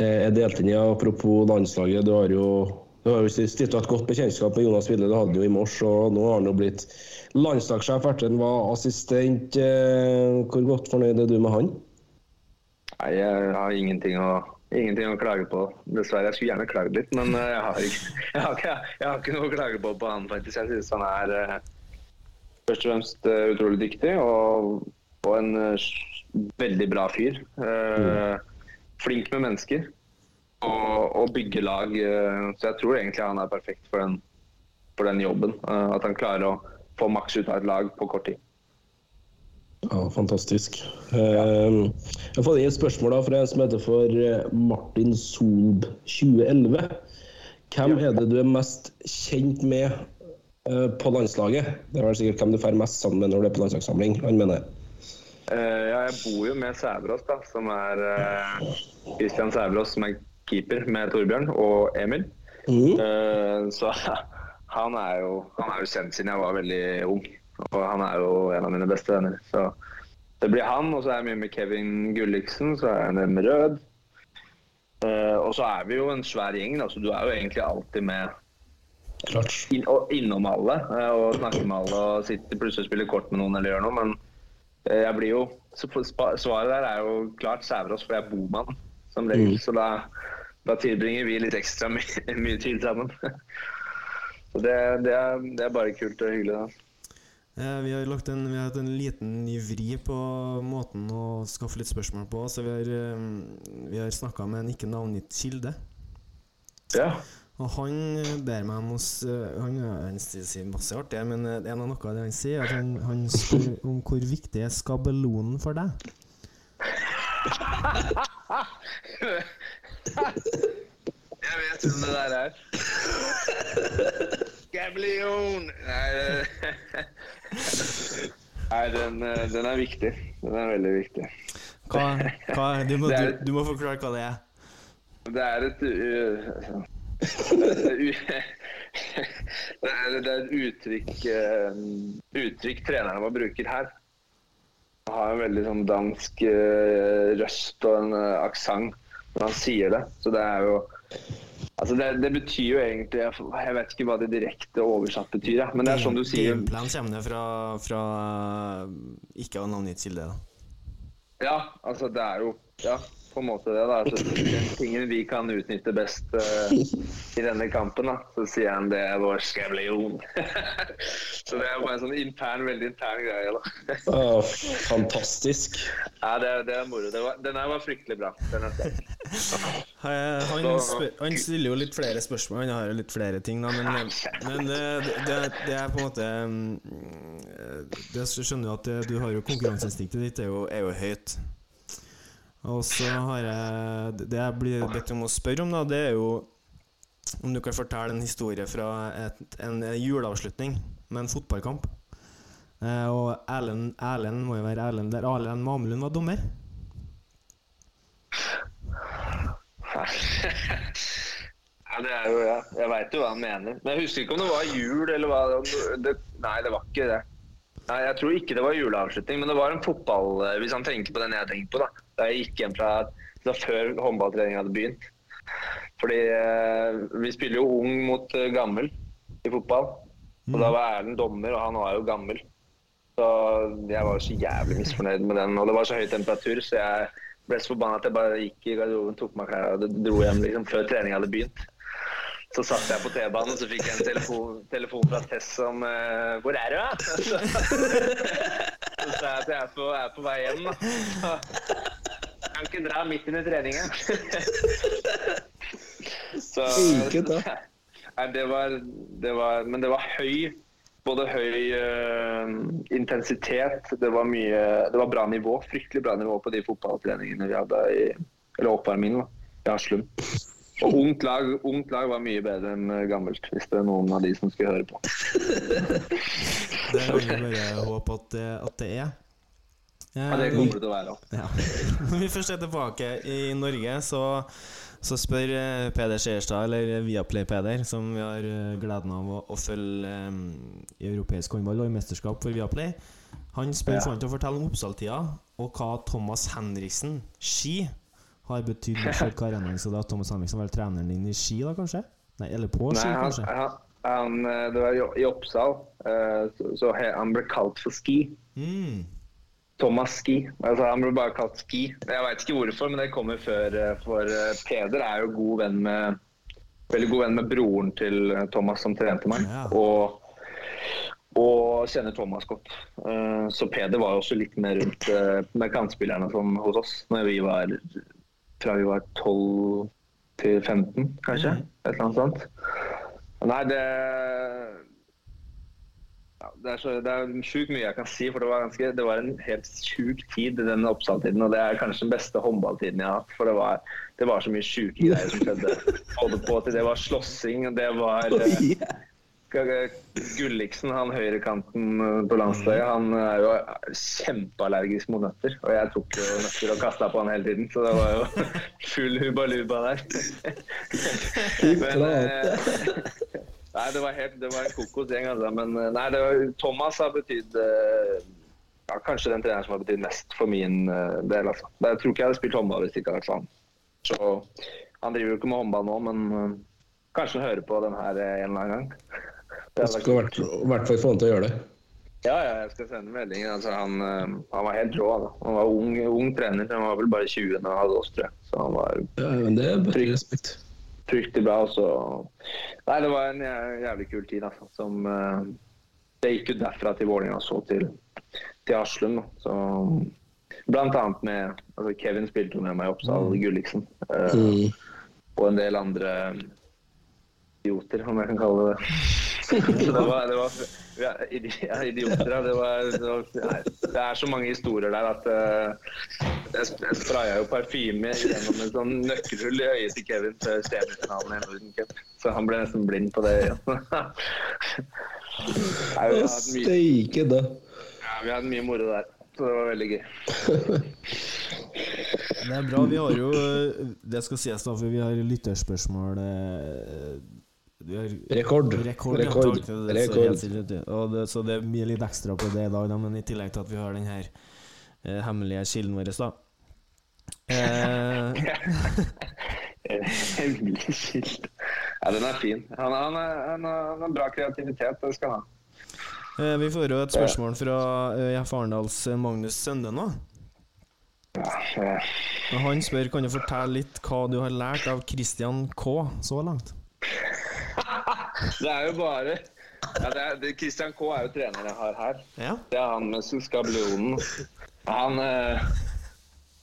eh, er delt inn i. Apropos landslaget. Du har jo du har jo stifta et godt bekjentskap med Jonas Wille. Det hadde jo i mors. og nå har han jo blitt landslagssjef etter han var assistent. Eh, Hvor godt fornøyd er du med han?
Nei, jeg har ingenting å, ingenting å klage på. Dessverre. Jeg skulle gjerne klagd litt, men eh, jeg har ikke, *laughs* jeg har ikke, jeg har ikke noe å klage på på han, faktisk. Jeg synes han er først og fremst eh, utrolig dyktig og, og en eh, veldig bra fyr. Mm. Flink med mennesker og, og bygge lag. så jeg tror egentlig han er perfekt for den, for den jobben. at han klarer å få maks ut av et lag på kort tid.
Ja, fantastisk. Eh, Jeg har fått et spørsmål da fra en som heter for Martin Solb 2011. Hvem er det du er mest kjent med på landslaget? Det er vel sikkert hvem du drar mest sammen med når du er på landslagssamling. Han mener
Uh, ja, jeg bor jo med Sæverås, da, som er uh, Christian Sæverås, som er keeper med Torbjørn og Emil.
Mm.
Uh, så *laughs* han er, jo, han er jo kjent siden jeg var veldig ung. Og han er jo en av mine beste venner. Så det blir han, og så er jeg mye med Kevin Gulliksen, så er jeg med Rød. Eh, og så er vi jo en svær gjeng, da, så du er jo egentlig alltid med
Klart.
In og innom alle eh, og snakke med alle og sitte, plutselig og spille kort med noen eller gjøre noe, men eh, jeg blir jo så Svaret der er jo klart Sæverås, for jeg er bomann som regel. Så da, da tilbringer vi litt ekstra *laughs* mye, mye tid sammen. Så det, det, er, det er bare kult og hyggelig. da.
Eh, Vi har lagt en, vi har hatt en liten ny vri på måten å skaffe litt spørsmål på. Så vi har, vi har snakka med en ikke navngitt kilde.
Ja.
Og han eh, ber meg om å eh, Han, han sier masse artig, men eh, en av noe av det han sier, er at han, han spør om hvor viktig er skabelonen for deg. *laughs*
Jeg vet hvem det der er. Gablion! Nei, *laughs* Nei den, den er viktig. Den er veldig viktig.
Hva, hva, du, må, *laughs* du, du må forklare hva det er.
Det er et uh, det er det et uttrykk, uh, uttrykk trenerne våre bruker her. Han har en veldig sånn dansk uh, røst og en uh, aksent når han sier det. Så det er jo Altså det, det betyr jo egentlig Jeg vet ikke hva det direkte oversatt betyr, men det er sånn du sier
Gameplan kommer det fra, fra å ikke navngitt kilde.
Ja, altså det er jo Ja, på en måte det. da. Altså, den tingen vi kan utnytte best uh, i denne kampen, da, så sier han det er vår skavlion. *laughs* så det er bare en sånn intern, veldig intern greie, da.
oh, fantastisk.
ja, det, det er moro. Det var, den her var fryktelig bra.
Eh, Han, spør, han stiller jo litt flere spørsmål, han har jo litt flere ting, da, men, men det, det, det er på en måte mm, Det skjønner du at det, du har jo konkurranseinstinktet ditt er jo, er jo høyt. Og så har jeg Det jeg blir bedt om å spørre om, da, det er jo om du kan fortelle en historie fra et, en juleavslutning med en fotballkamp. Eh, og Erlend, Erlend må jo være Erlend der Erlend Mamelund var dommer. *laughs*
Ja, det er jo, ja. Jeg veit jo hva han mener. Men jeg husker ikke om det var jul eller hva. Det, nei, det var ikke det. Nei, Jeg tror ikke det var juleavslutning, men det var en fotball Hvis han tenker på den jeg tenker på, da. Jeg gikk hjem fra Det før håndballtreninga hadde begynt. Fordi eh, vi spiller jo ung mot eh, gammel i fotball. Og da var Erlend dommer, og han var jo gammel. Så jeg var så jævlig misfornøyd med den. Og det var så høy temperatur, så jeg ble så forbanna at jeg bare gikk i garderoben, tok meg klærne og dro hjem liksom, før treninga hadde begynt. Så satt jeg på T-banen, og så fikk jeg en telefon, telefon fra Tess som uh, 'Hvor er du, da?' Så, *laughs* så sa jeg at jeg er på, er på vei hjem, da. Så, jeg kan ikke dra midt under treninga. *laughs* Så. Nei, det var, det var Men det var høy Både høy uh, intensitet, det var mye Det var bra nivå. Fryktelig bra nivå på de fotballtreningene vi hadde i Eller oppvarmingen, da. I Haslum. Og ungt lag, ungt lag var mye bedre enn eh, gammelt, hvis det er noen av de som skulle høre på. *laughs*
Det er vi bare håpe at det, at det er.
Ja, det kommer det til å være.
Ja. Når *laughs* vi først er tilbake i Norge, så, så spør eh, Peder Skjerstad, eller Viaplay-Peder, som vi har eh, gleden av å, å følge um, i europeisk håndball og i mesterskap for Viaplay, Han spør
Ja.
for han til å fortelle om Oppsal-tida, og hva Thomas Henriksen, ski, har betydd for *laughs* karrieren. Og da Thomas Henriksen var treneren din i ski, da, kanskje? Nei, eller på ski,
Nei, han,
kanskje?
han, han, eh, det var i, Oppsal, eh, så, så han ble kalt for Ski.
Mm.
Thomas Ski. Altså, han ble bare kalt Ski. Jeg veit ikke hvorfor, men det kommer før. eh, For Peder er jo god venn med veldig god venn med broren til Thomas som trente meg.
Ja.
Og, og kjenner Thomas godt. Så Peder var jo også litt mer rundt med kantspillerne hos oss når vi var fra vi var 12 til 15, kanskje. Et eller annet sånt. Nei, det ja, det er, så, det er sjukt mye jeg kan si, for det var, ganske, det var en helt sjuk tid, den Oppsal-tiden. Og det er kanskje den beste håndballtiden jeg har hatt. For det var, det var så mye sjuke greier som skjedde. *laughs* Både på til det var slåssing, og det var eh, Gulliksen, han høyrekanten eh, på landslaget, han er jo kjempeallergisk mot nøtter. Og jeg tok jo nøtter og kasta på han hele tiden, så det var jo *laughs* full hubaluba der. *laughs* Men, eh, *laughs* nei, det var, helt, det var en kokosgjeng, altså. Men eh, nei, det var, Thomas har betydd ja, kanskje den treneren som har betydd mest for min del. Altså. Jeg tror ikke jeg hadde spilt håndball hvis det ikke hadde vært for han. Så han driver jo ikke med håndball nå, men kanskje han hører på den her en eller annen gang.
Jeg skal i hvert- hvert fall få han til å gjøre det.
ja, ja, jeg skal sende melding. Altså, han, eh, han var helt rå. Da. Han var ung, ung trener. Han var vel bare 20 da han hadde oss, tror jeg. Så han var
Ja, men det er bare respekt.
fryktelig bra. Så Nei, det var en jævlig kul tid, altså. Som eh, Det gikk jo derfra til Vålerenga så til, til Haslum. Så Blant annet med altså Kevin spilte med meg i Oppsal, Gulliksen. eh,
Mm.
og en del andre idioter, om jeg kan kalle det det. Så det var, det var ja, idioter, ja. Det, var, det, var, nei, det er så mange historier der at uh, jeg, sp- jeg spraya jo parfyme gjennom et sånn nøkkelhull i øyet til Kevin før semifinalen i Norden Cup. Så han ble nesten blind på det. Ja. *laughs* Har mye,
Steike da.
ja, vi hadde mye moro der. Så det var veldig gøy.
Det er bra. Vi har jo Det skal sies, da, for vi har lytterspørsmål eh, vi
Rekord.
Rekord, ja,
Rekord.
takk. Det er så
Rekord.
Og det, så det blir litt ekstra på det i dag, da, men i tillegg til at vi har den her eh, hemmelige kilden vår, da. Eh, *laughs* *laughs*
Hemmelig skilt. Ja, den er fin. Han, han, er, han, har, han har bra kreativitet, det skal han ha.
eh, vi får jo et spørsmål fra ØIF Arendals eh, Magnus Sønde nå.
Eh,
Og Han spør kan du fortelle litt hva du har lært av Christian K så langt.
Det er jo bare ja, det er, det, Christian K er jo trener jeg har her.
Ja.
Det er han med skablonen. Han, øh,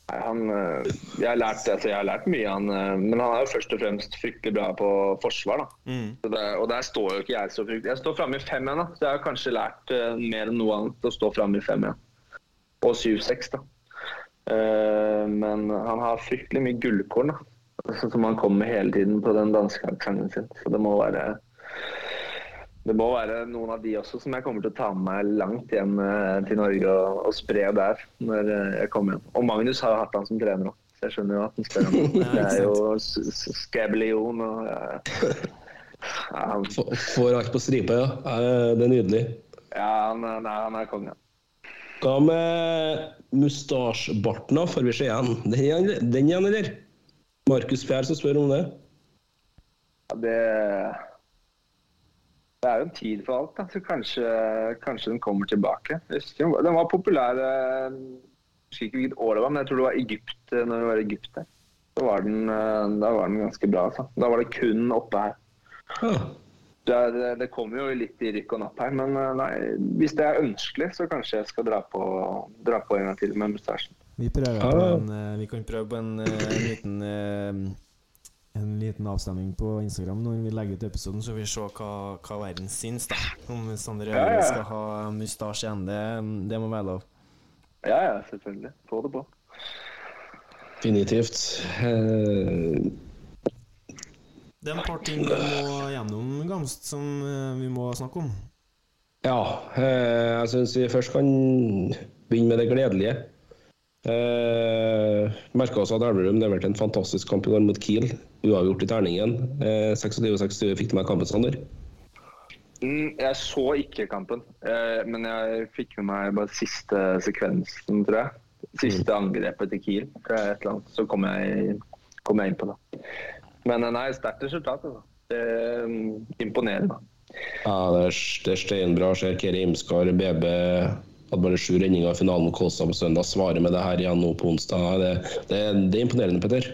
han øh, jeg, har lært, altså, jeg har lært mye, han, øh, men han er jo først og fremst fryktelig bra på forsvar. da.
Mm.
Så det, og der står jo ikke jeg så fryktelig Jeg står framme i fem igjen, da. Så jeg har kanskje lært mer enn noe annet å stå framme i fem igjen. Og 7-6, da. Uh, men han har fryktelig mye gullkorn, da. *laughs* Som han kommer med hele tiden på den danske aksenten sin. Så det må være det må være noen av de også som jeg kommer til å ta med meg langt hjem eh, til Norge og, og spre der når eh, jeg kommer hjem. Og Magnus har jo hatt han som trener òg, så jeg skjønner jo at han spør om *laughs* det. Det er jo S- S- Skabelion og ja, ja, han,
Får alt på stripa, ja. Eh, Det er nydelig.
ja, han, er- nei, han er konge.
Hva med mustasjebarten, da? Får vi se igjen? Den igjen, den igjen, eller? Markus Fjær som spør om det.
Ja, det, det er jo en tid for alt, da. så kanskje, kanskje den kommer tilbake. Den var populær eh, Jeg husker ikke hvilket år det var, men jeg tror det var Egypt eh, når vi var i Egypt. der. Da var den, eh, da var den ganske bra. Altså. Da var det kun oppe her. Det, det kommer jo litt i rykk og napp her, men eh, nei, hvis det er ønskelig, så kanskje jeg skal dra på, dra på en gang til med mustasjen.
Vi, prøver
Ja.
på en, eh, vi kan prøve på en, eh, en liten eh, En liten avstemning på Instagram når vi legger ut episoden, så vi ser hva, hva verden syns. da Om Sander
Ja, ja.
Øyvind skal ha mustasje igjen. Det, det må være lov.
Ja, ja, selvfølgelig. Få det på.
Definitivt. Uh...
Det er et par ting vi må gjennom, Gamst, som eh, vi må snakke om.
Ja, eh, jeg syns vi først kan begynne med det gledelige. Eh, Merka oss at Elverum leverte en fantastisk kamp i går mot Kiel. Uavgjort i terningen. Eh, 26-26 fikk du meg kampen, Sander.
Mm, Jeg så ikke kampen, eh, men jeg fikk med meg bare siste sekvensen, tror jeg. Siste angrepet til Kiel. tror jeg, Et eller annet. Så kom jeg, kom jeg inn på det. Men eh, nei, sterkt resultat. Altså. Det er mm, imponerende.
Ja, det er, det er steinbra. Ser Keri Imskar, BB hadde bare sju redninger i finalen mot Kolstad på søndag. Svarer med det her igjen nå på onsdag. Det, det, det er imponerende, Petter.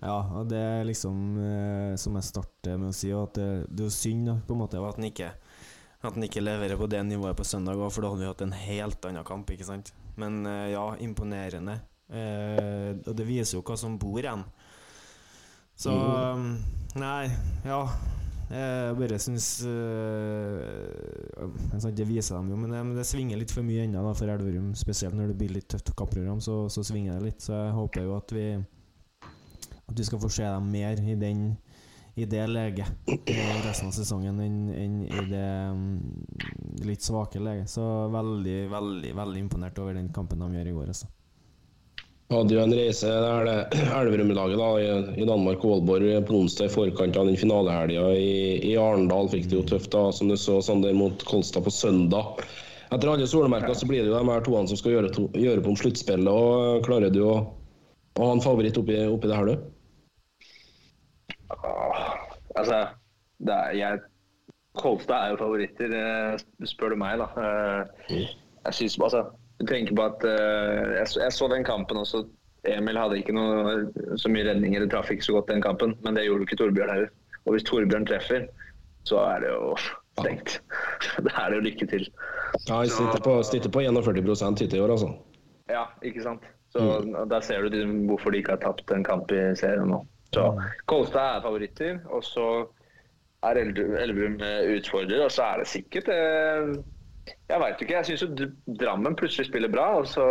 Ja, og det er liksom eh, som jeg starter med å si, at det, det er synd da, på en måte at han ikke At han ikke leverer på det nivået på søndag òg, for da hadde vi hatt en helt annen kamp, ikke sant? Men eh, ja, imponerende. Eh, og det viser jo hva som bor igjen. Så um, Nei, ja. Jeg bare syns uh, Det viser dem jo, men det, men det svinger litt for mye ennå for Elverum. Spesielt når det blir litt tøft kappprogram, så, så svinger det litt. Så jeg håper jo at vi At vi skal få se dem mer i den i det leget resten av sesongen enn enn i det um, litt svake leget. Så veldig, veldig veldig imponert over den kampen de gjør i går. Altså.
Hadde jo en reise der det *clears throat* Elverum-laget da, i, i Danmark og Aalborg på onsdag i forkant av den finalehelga i, i Arendal. Fikk det jo tøft, da, som du så, Sander, mot Kolstad på søndag. Etter alle solmerker så blir det jo de her toene som skal gjøre, to, gjøre på om sluttspillet. og Klarer du å, å ha en favoritt oppi, oppi det her, du?
Ah, altså, det er, jeg, Kolstad er jo favoritter, eh, spør du meg. da. Eh, Jeg synes, altså, du tenker på at uh, jeg, så- jeg så den kampen også. Emil hadde ikke noe, så mye redninger, det traff ikke så godt den kampen. Men det gjorde ikke Torbjørn heller. Og hvis Torbjørn treffer, så er det jo stengt. *laughs* Da er det jo lykke til.
Ja, jeg sitter på, sitter på 41% hittil i år, altså.
Ja, ikke sant. Så Der ser du de- hvorfor de ikke har tapt en kamp i serien nå. Så Kolstad er favoritter, og så er Elverum Elverum, eh, utfordrer, og så er det sikkert eh, Jeg veit ikke. Jeg syns jo Drammen plutselig spiller bra, og så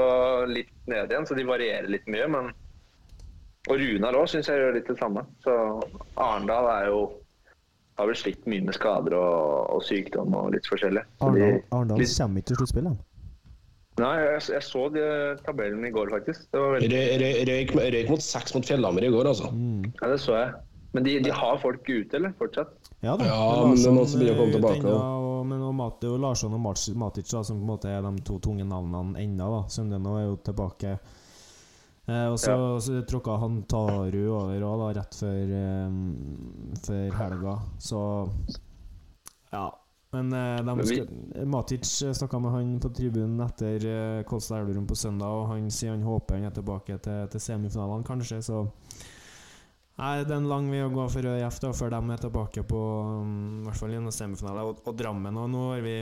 litt ned igjen, så de varierer litt mye. Men Og Runar òg syns jeg gjør litt det samme. Så Arendal er jo har vel slitt mye med skader og, og sykdom og litt forskjellig.
Arendal Arendal
litt-
kommer ikke til sluttspillet.
Nei, jeg, jeg så de tabellen i går, faktisk. Det var veldig
Røy- røy- Røyk røyk mot seks mot Fjellhammer i går, altså.
Ja, det så jeg. Men de, de har folk ute, eller? Fortsatt?
Ja, da.
Ja, men det
må
også bli å komme tilbake,
ennå, og- Men og Mat, det er jo Larsson og Matic, da, som på en måte er de to tunge navnene ennå. da. Sundeno er jo tilbake. Eh, og så, så tråkka han Taru over òg, rett før, eh, før helga. Så Ja. Men eh, skal, Matic snakka med han på tribunen etter eh, Kolstad Elverum på søndag, og han sier han håper han er tilbake til, til semifinalene, kanskje. Så Nei, det er en lang vei å gå for ØIF da, før de er tilbake på um, i hvert fall gjennom semifinale. Og, og Drammen og nå har vi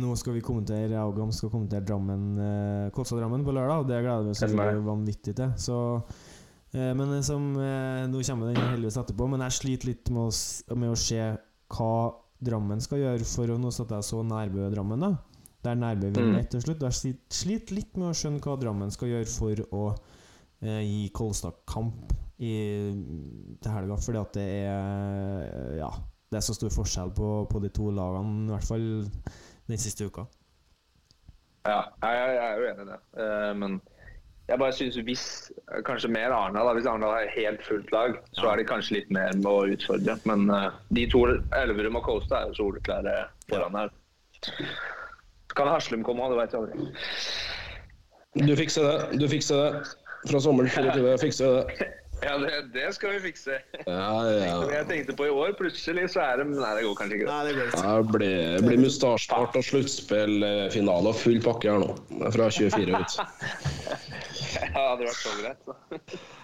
Nå skal vi kommentere Augam skal kommentere Drammen eh, Kolstad-Drammen på lørdag, og det gleder vi oss
det.
vanvittig til. Så eh, Men som eh, Nå kommer den heldigvis etterpå, men jeg sliter litt med å, med å se hva Drammen skal gjøre for å Nå satt jeg så Nærbø-Drammen, da. Der Nærbø vinner
Mm.
til slutt. Jeg slit- sliter litt med å skjønne hva Drammen skal gjøre for å eh, gi Kolstad kamp til helga, fordi at det er Ja, det er så stor forskjell på, på de to lagene, i hvert fall den siste uka.
Ja, jeg, jeg er jo enig i det. Eh, men jeg bare syns hvis Kanskje mer Arendal. Hvis Arendal har helt fullt lag, så er de kanskje litt mer med å utfordre. Men eh, de to, Elverum og Kolstad, er jo soleklare foran her. Kan Haslum komme òg, det veit jeg aldri.
Du fikser det. Du fikser det. Fra sommeren 24 Fikse det. *laughs*
Ja, det, det skal vi fikse.
Ja, ja.
Jeg tenkte på i år, plutselig så er det Nei, det går kanskje ikke.
det går ikke.
Ja, Det blir, det blir mustasjepart og sluttspillfinale og full pakke her nå. Fra 24 ut. *laughs*
Ja, det hadde vært så greit. Så. *laughs*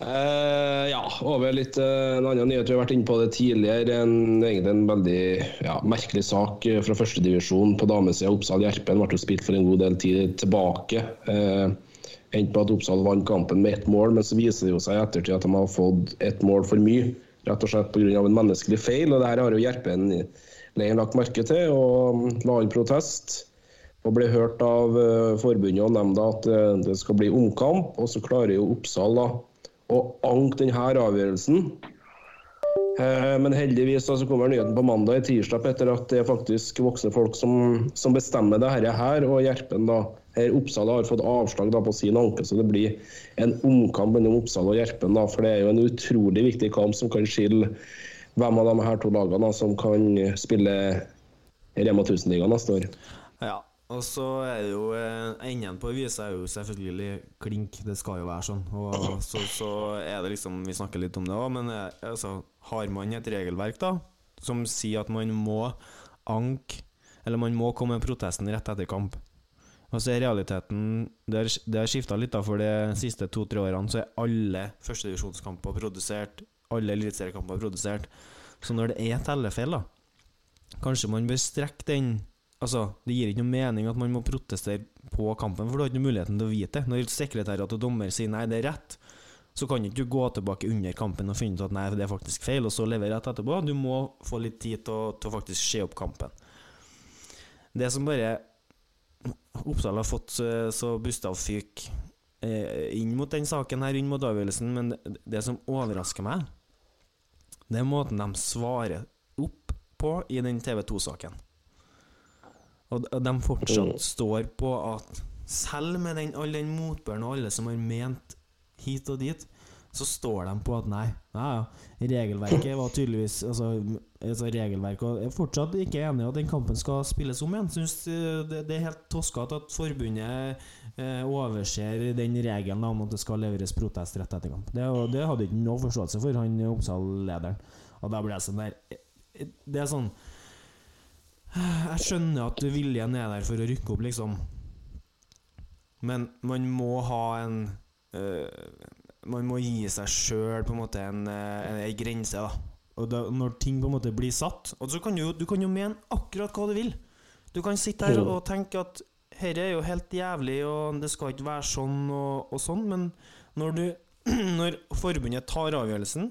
Eh, ja, over litt eh, en annen nyhet. Vi har vært inne på det tidligere. En, egentlig en veldig ja, merkelig sak eh, fra førstedivisjon på damesida. Oppsal-Gjerpen ble jo spilt for en god del tid tilbake. Eh, Endte på at Oppsal vant kampen med ett mål, men så viser det jo seg i ettertid at de har fått ett mål for mye. Rett og slett pga. en menneskelig feil. og det her har jo Gjerpen lenger lagt merke til og la inn protest. Og ble hørt av eh, forbundet og nemnda at eh, det skal bli omkamp. Og så klarer jo Oppsal da å anke denne avgjørelsen. Eh, Men heldigvis så kommer nyheten på mandag i tirsdag etter at det er faktisk voksne folk som, som bestemmer det her, og Gjerpen da, Oppsal har fått avslag da på sin anke, så det blir en omkamp mellom Oppsal og Gjerpen. da, For det er jo en utrolig viktig kamp som kan skille hvem av de her to lagene da, som kan spille Rema 1000-ligaen neste år.
Ja, og så er det jo eh, Enden på visa er jo selvfølgelig klink. Det skal jo være sånn. Og så, så er det liksom Vi snakker litt om det òg, men eh, altså, har man et regelverk da som sier at man må anke Eller man må komme med protesten rett etter kamp. Og så er realiteten Det har, det skifta litt, da, for de siste to-tre årene så er alle førstedivisjonskamper produsert. Alle eliteseriekamper produsert. Så når det er tellefeil, da Kanskje man bør strekke den Altså, Det gir ikke noe mening at man må protestere på kampen, for du har ikke muligheten til å vite det. Når sekretærer og dommer sier nei, det er rett, så kan ikke du gå tilbake under kampen og finne ut at nei, det er faktisk feil, og så levere rett etterpå. Du må få litt tid til å, til å faktisk se opp kampen. Det som bare Oppsal har fått så, Bustav busta fyk eh, inn mot den saken her, inn mot avgjørelsen, men det, som overrasker meg, det er måten de svarer opp på i den TV 2-saken. Og og de fortsatt står på at selv med den, all den motbøren og alle som har ment hit og dit, så står de på at nei, nei ja, regelverket var tydeligvis Altså, altså regelverket Jeg er fortsatt ikke enig i at den kampen skal spilles om igjen. Syns eh, det, det er helt toskete at forbundet eh, overser den regelen om at det skal leveres protest rett etter kamp. Det, det hadde ikke noe forståelse for han Oppsal-lederen. Og da ble jeg sånn der eh, Det er sånn Jeg skjønner at viljen er der for å rykke opp, liksom. Men man må ha en øh, Man må gi seg sjøl på en en, øh, en, en grense, da. Og da, når ting på en måte blir satt Og så kan du, du kan jo mene akkurat hva du vil. Du kan sitte her og tenke at dette er jo helt jævlig, og det skal ikke være sånn og, og sånn, men når du *clears throat* Når forbundet tar avgjørelsen,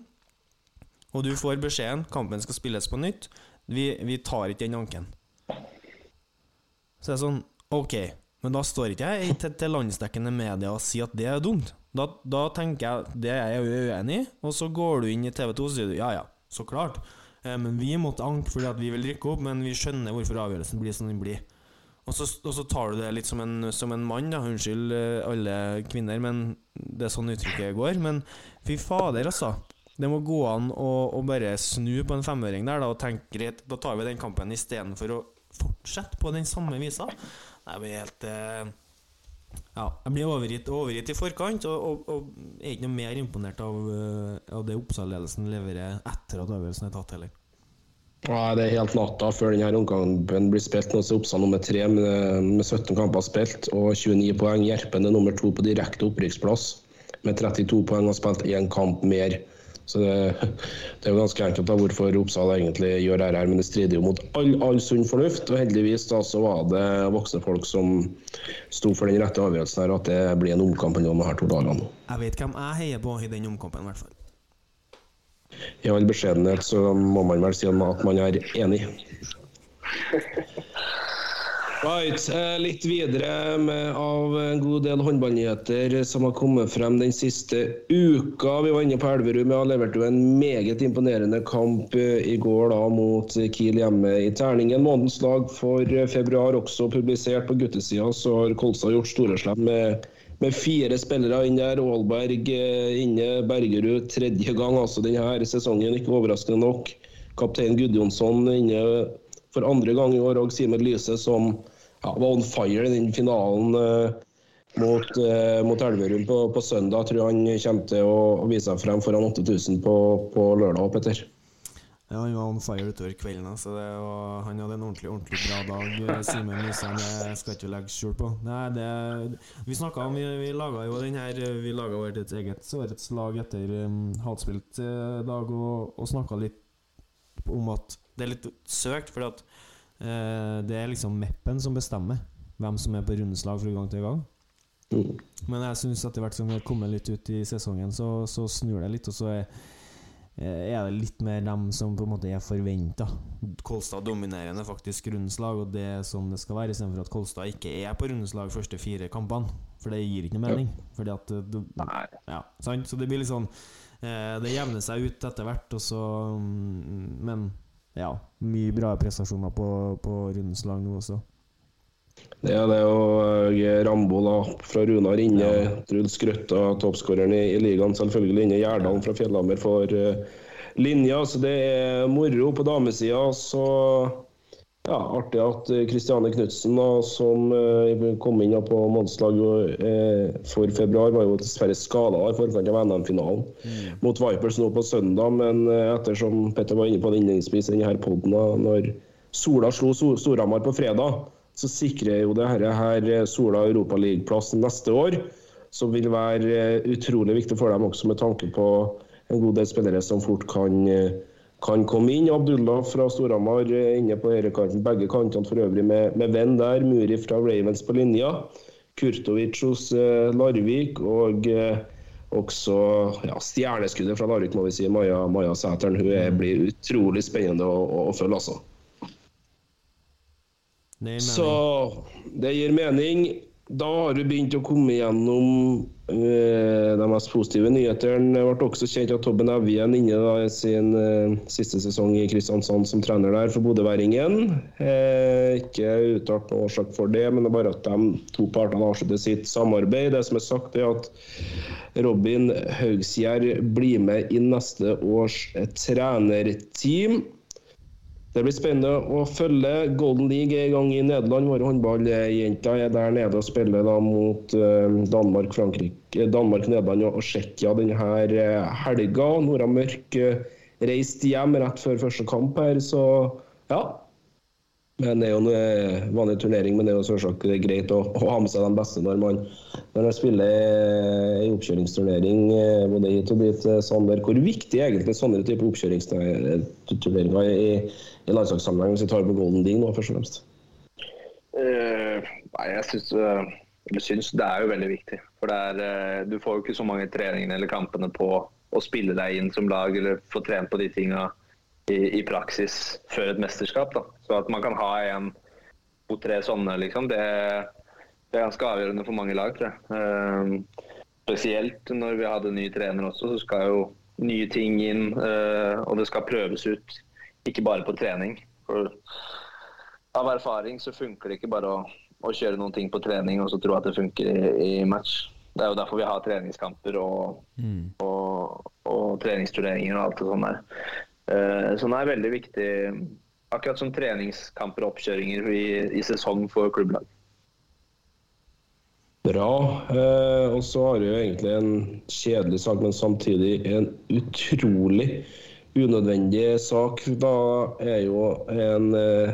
og du får beskjeden kampen skal spilles på nytt, vi, vi tar ikke den anken. Så det er sånn Ok, men da står ikke jeg til, til landsdekkende media og sier at det er dumt. Da, da tenker jeg det er jeg uenig i, og så går du inn i TV 2 og sier du, ja ja, så klart. Eh, men vi måtte anke fordi at vi vil rykke opp, men vi skjønner hvorfor avgjørelsen blir som den blir. Og så, og så tar du det litt som en, som en mann, da. Unnskyld eh, alle kvinner, men det er sånn uttrykket går. Men fy fader, altså. Det må gå an å, å bare snu på en femøring der da, og tenke greit, da tar vi den kampen istedenfor å fortsette på den samme visa. Jeg blir helt eh, Ja, jeg blir overgitt, overgitt i forkant, og, og, og er ikke noe mer imponert av, eh, av det Oppsal-ledelsen leverer etter at øvelsen er tatt, heller.
Ja, det er helt natta før denne omkampen blir spilt. Nå er Oppsal nummer tre med, med 17 kamper spilt og 29 poeng. Gjerpen er nummer to på direkte opprykksplass med 32 poeng og spilt én kamp mer. Så det, det er jo ganske enkelt da hvorfor Oppsal egentlig gjør dette, men det strider jo mot all, all sunn fornuft. Og heldigvis da så var det voksne folk som sto for den rette avgjørelsen her, at det blir en omkamp mellom de her to dagene.
Jeg vet hvem jeg heier på i den omkampen, i hvert fall.
I all beskjedenhet så må man vel si at man er enig. *laughs* Right, eh, Litt videre med, av en god del håndballnyheter som har kommet frem den siste uka. Vi var inne på Elverum. Jeg har levert jo en meget imponerende kamp eh, i går da mot Kiel hjemme i Terningen. Månedens lag for eh, februar også publisert på guttesida. Så har Kolstad gjort storeslem med, med fire spillere inn der. Aalberg inne, Bergerud tredje gang altså denne sesongen, ikke overraskende nok. Kaptein Gudjonsson inne for andre gang i år, og Simen Lyse som ja, var on fire i den finalen eh, mot, eh, mot Elverum på, på søndag. Jeg tror han kommer til å, vise seg frem foran 8000 på, på lørdag, Petter.
Ja, han var on fire utover kvelden. Så det var, han hadde en ordentlig ordentlig bra dag. eh, Simen Lysheim, det skal ikke legge skjul på. Nei, det, vi snakka om Vi, vi laga jo den her Vi laga vårt et eget årets lag etter um, hatspilt dag, og, og snakka litt om at det er litt søkt, fordi at det er liksom Meppen som bestemmer hvem som er på rundeslag fra gang til gang. Men jeg syns etter hvert som vi har kommet litt ut i sesongen, så, så snur det litt, og så er eh, er det litt mer dem som på en måte er forventa. Kolstad dominerende faktisk rundeslag, og det er sånn det skal være, istedenfor at Kolstad ikke er på rundeslag første fire kampene. For det gir ikke noe mening. Fordi at eh, du, ja, sant? Så det blir litt sånn eh, Det jevner seg ut etter hvert, og så mm, Men ja, mye bra prestasjoner på, på rundeslag nå også.
Det er det, og eh, Rambo da, fra Runar inne. Truls Skrøtta, toppskåreren i, i ligaen. Selvfølgelig inne. Gjerdalen fra Fjellhammer for uh, linja. Så det er moro på damesida. Så ja, artig at eh, Kristiane Knutsen, da, som eh, kom inn på mannslaget eh, for februar, var jo dessverre skada i forkant av NM-finalen mot Vipers nå på søndag. Men eh, ettersom Petter var inne på det innledningsvis i denne poden, når Sola slo Stor- Storhamar på fredag, så sikrer jo det her, eh, Sola Europaligaplass neste år. Som vil være eh, utrolig viktig for dem også med tanke på en god del spillere som fort kan, eh, kan komme inn. Abdullah fra Storhamar eh, inne på høyrekanten, begge kantene for øvrig med, med venn der. Muri fra Ravens på linja. Kurtovic hos eh, Larvik. Og eh, også ja, stjerneskuddet fra Larvik, må vi si, Maja, Maja Sæteren. Hun er, blir utrolig spennende å, å, å følge, altså.
Det
Så det gir mening. Da har vi begynt å komme gjennom eh, de mest positive nyhetene. Det ble også kjent at Tobben Evjen inne da, i sin eh, siste sesong i Kristiansand som trener der for bodøværingen. Eh, ikke uttalt noen årsak for det, men det er bare at de to partene avslutter sitt samarbeid. Det som er sagt, er at Robin Haugsgjerd blir med i neste års trenerteam. Det blir spennende å følge. Golden League er i gang i Nederland. Våre håndballjenter er der nede og spiller da mot eh, Danmark, Danmark, Nederland og Tsjekkia denne eh, helga. Nora Mørk eh, reiste hjem rett før første kamp her, så ja. Men det er jo en eh, vanlig turnering, men det er jo selvsagt greit å, å ha med seg de beste når man, når man spiller eh, en oppkjøringsturnering eh, både hit og dit. Sander. Hvor viktig er egentlig sånne type oppkjøringsturneringer i, i landslagssammenheng, hvis vi tar på Golden Ding nå, først og fremst?
Uh, nei, jeg syns, uh, syns det er jo veldig viktig. For er, uh, du får jo ikke så mange treningene eller kampene på å spille deg inn som lag eller få trent på de tinga i, i praksis før et mesterskap. Da. Så at man kan ha en, to, tre sånne, liksom, det, det er ganske avgjørende for mange lag, tror jeg. Eh, spesielt når vi hadde ny trener også, så skal jo nye ting inn, Uh, og det skal prøves ut. Ikke bare på trening. For av erfaring så funker det ikke bare å, å kjøre noen ting på trening og så tro at det funker i, i match. Det er jo derfor vi har treningskamper og, og, og treningsturneringer og alt det sånne. Så det er veldig viktig, akkurat som treningskamper og oppkjøringer i, i sesong for klubblag.
Bra. Eh, og så har vi jo egentlig en kjedelig sak, men samtidig en utrolig unødvendig sak. Da er jo en eh,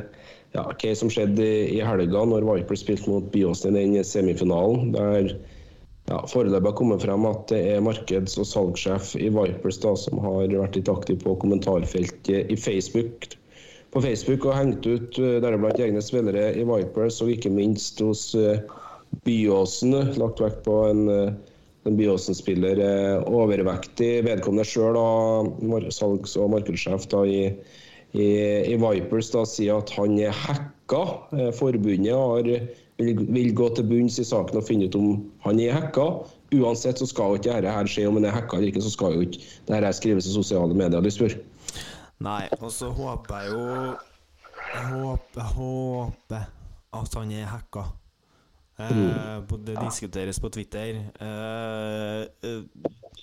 ja, case som skjedde i helga, når Viper spilte mot Biosen i den semifinalen. der ja, Foreløpig har kommet frem at det er markeds- og salgssjef i Vipers da, som har vært litt aktiv på kommentarfeltet i Facebook, på Facebook og hengt ut eh, deriblant egne spillere i Vipers, og ikke minst hos eh, Byåsen. Lagt vekt på en, eh, en Byåsen-spiller overvektig. Vedkommende sjøl, salgs- og markedssjef i, i, i Vipers, da, sier at han er hacka. Eh, Forbundet har vil, vil gå til bunns i saken og finne ut om han er hacka. Uansett så skal ikke dette her skje, om han er hacka eller ikke, så skal jo ikke dette skrives i sosiale medier. Du spør.
Nei, og så håper jeg jo håper, håper at han er hacka. Eh, det diskuteres på Twitter. Eh, eh,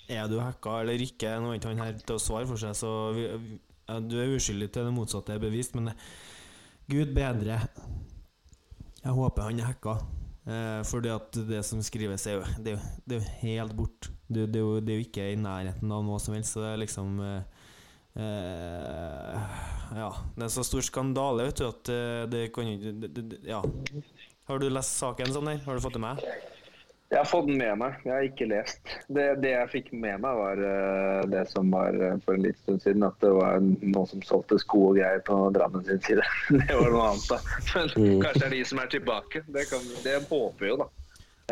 er du hacka eller ikke? Nå er ikke han her til å svare for seg, så vi, du er uskyldig til det motsatte er bevist, men eh, Gud bedre. Jeg håper han er hacka. Eh, fordi at det som skrives, er jo, det er jo, det er jo helt bort. Det, det, er jo, det er jo ikke i nærheten av noe som helst. Så det er liksom eh, eh, Ja. Det er så stor skandale, vet du, at eh, det kan jo Ja. Har du lest saken sånn der? Har du fått det med?
Jeg har fått den med meg, jeg har ikke lest. Det, det jeg fikk med meg, var uh, det som var uh, for en liten stund siden. At det var noen som solgte sko og greier på Drammen sin side. *laughs* Det var noe annet, da. Men kanskje det er de som er tilbake. Det, kan, det håper jo, da.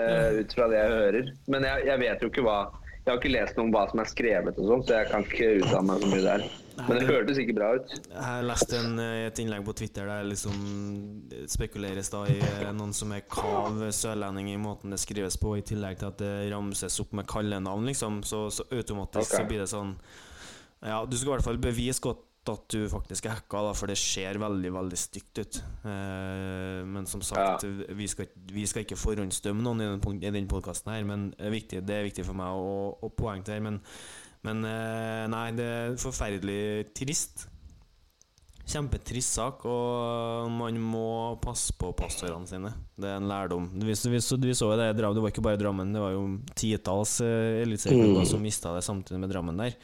Uh, ut fra det jeg hører. Men jeg, jeg vet jo ikke hva Jeg har ikke lest noe om hva som er skrevet og sånn, så jeg kan ikke uttale meg så mye der. Men det hørtes ikke bra ut.
Jeg leste en, eh, et innlegg på Twitter der liksom spekuleres da i eh, noen som er kav sørlending i måten det skrives på, i tillegg til at det ramses opp med kallenavn, liksom. Så, så automatisk
okay.
så blir det sånn Ja, du skal i hvert fall bevise godt at du faktisk er hacka, da, for det ser veldig, veldig stygt ut. Eh, men som sagt, vi, skal, vi skal ikke forhåndsdømme noen i den, i den podkasten her, men det er viktig, det er viktig for meg å, å poengtere. Men Men eh, nei, det er forferdelig trist. Kjempetrist sak, og man må passe på pastorene sine. Det er en lærdom. Vi, vi, vi så jo det, det var ikke bare Drammen, det var jo titalls uh, eliteserieklubber som mista det samtidig med Drammen der.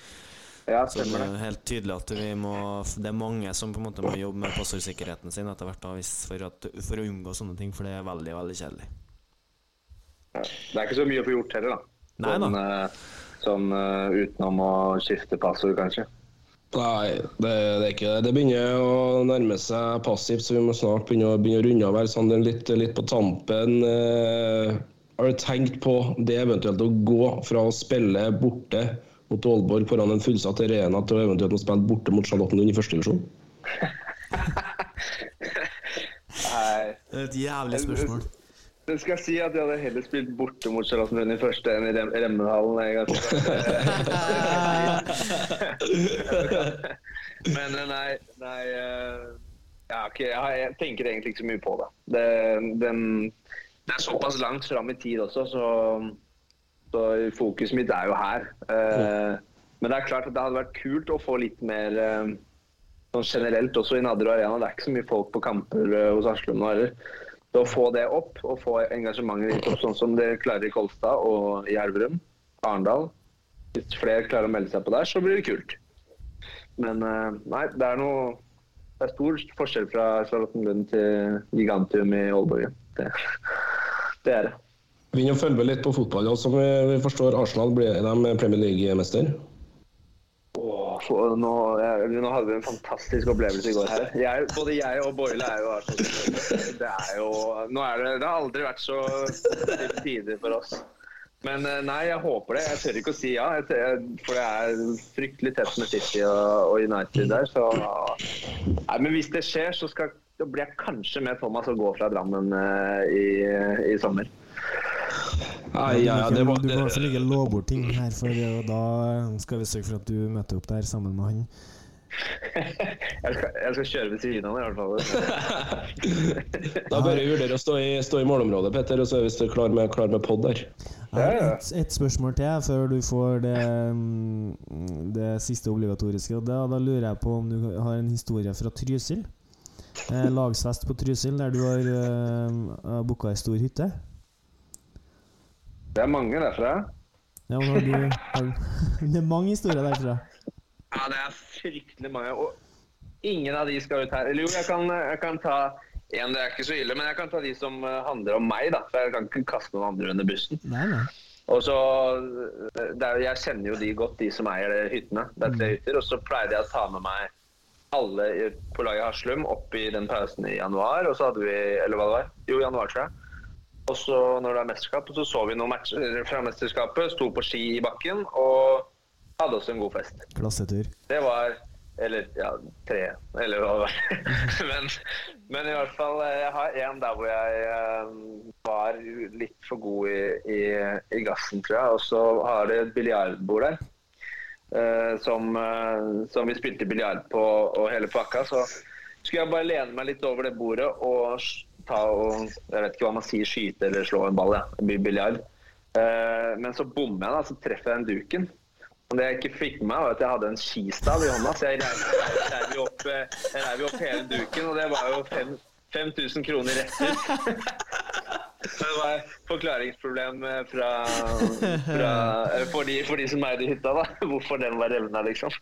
Ja,
Så det er helt tydelig at vi må Det er mange som på en måte må jobbe med pastorsikkerheten sin etter hvert da, for, at, for å unngå sånne ting, for det er veldig, veldig kjedelig.
Det er ikke så mye å få gjort heller, da.
Nei da.
Sånn, eh, utenom å skifte passord, kanskje.
Nei, det, det er ikke det. Det begynner å nærme seg passivt, så vi må snart begynne å, begynne å runde av her. Sånn, litt, litt på tampen. Eh, har du tenkt på det eventuelt å gå fra å spille borte mot Aalborg foran en fullsatt arena til å eventuelt å spille borte mot Charlottenlund i første divisjon?
Nei, *laughs*
Det er et jævlig spørsmål.
Det skal jeg si at jeg hadde heller spilt borte mot Charlottenlund i første enn i Rem Remmenhallen. Altså. *laughs* Men eh, nei, nei ja, jeg, jeg, jeg tenker egentlig ikke så mye på det. Det, den, det er såpass langt fram i tid også, så, så fokuset mitt er jo her. Eh, men det er klart at det hadde vært kult å få litt mer eh, sånn generelt også i Nadderud Arena. Det er ikke så mye folk på kamper eh, hos Aslum nå heller. Så å få det opp, og få engasjementet ditt opp, sånn som det klarer i Kolstad og i Elverum, Arendal Hvis flere klarer å melde seg på der, så blir det kult. Men eh, nei, det er noe Det er stor forskjell fra Charlottenlund til Gigantium i Aalborg. Det, det er det.
Begynner å følge med litt på fotball. Som vi forstår, Arsenal blir de Premier League-mester.
For, nå, nå hadde vi en fantastisk opplevelse i går her. Jeg, både jeg og Boile er jo Arsenal. Det er jo nå er det, det har aldri vært så tider for oss. Men eh, nei, jeg håper det. Jeg tør ikke å si ja. Tør, for det er fryktelig tett med City og, og United der. Så nei, Men hvis det skjer, så skal, blir jeg kanskje med Thomas og gå fra Drammen uh, i, i sommer.
Nei, ja, ja, det var,
du kan også ikke love bort ting her, for eh, da skal vi sørge for at du møter opp der sammen med han. *laughs*
Jeg skal, jeg skal kjøre ved siden av ham i hvert fall. *laughs*
Da bør vi vurdere å stå i, stå i målområdet, Petter, og så er vi klar med, klar med pod der.
Jeg har et, et spørsmål til før du får det, mm, det siste obligatoriske. Og da, da lurer jeg på om du har en historie fra Trysil? Eh, lagsfest på Trysil, der du har eh, booka ei stor hytte?
Det er mange derfra.
Ja, *laughs* har du, har, det er mange historier derfra.
Ja, det er fryktelig mange. Og ingen av de skal ut her. Eller jo, jeg kan, jeg kan ta en, det er ikke så ille, men jeg kan ta de som eh, handler om meg, da. For jeg kan ikke kaste noen andre under bussen.
Nei, nei.
Og så, det er, Jeg kjenner jo de godt, de som eier de hyttene. Det er tre hytter. Og så pleide jeg å ta med meg alle på laget Haslum opp i den pausen i januar. Og så hadde vi Eller hva det var? Jo, januar, tror jeg. Og så når det er mesterskap, så så vi noen matcher fra mesterskapet. Sto på ski i bakken og hadde også en god fest.
Klassetur.
Det var Eller ja, tre, eller hva det var. *laughs* men, men i hvert fall, eh, jeg har en der hvor jeg eh, var litt for god i, i, i gassen, tror jeg. Og så har det et biljardbord der. eh, som, som vi spilte biljard på og hele pakka. Så skulle jeg bare lene meg litt over det bordet og ta og Jeg vet ikke hva man sier, skyte eller slå en ball, ja. Biljard. Eh, men så bommer jeg, da, så treffer jeg den duken. Men det jeg ikke fikk med meg, var at jeg hadde en skistav i hånda, så jeg reiv- jo opp, eh, opp hele duken, og det var jo fem- 5000 kroner rett ut. *laughs* Det var et forklaringsproblem eh, fra, fra, eh, for, de, for de som eide hytta, da. *laughs* Hvorfor den var revna, liksom.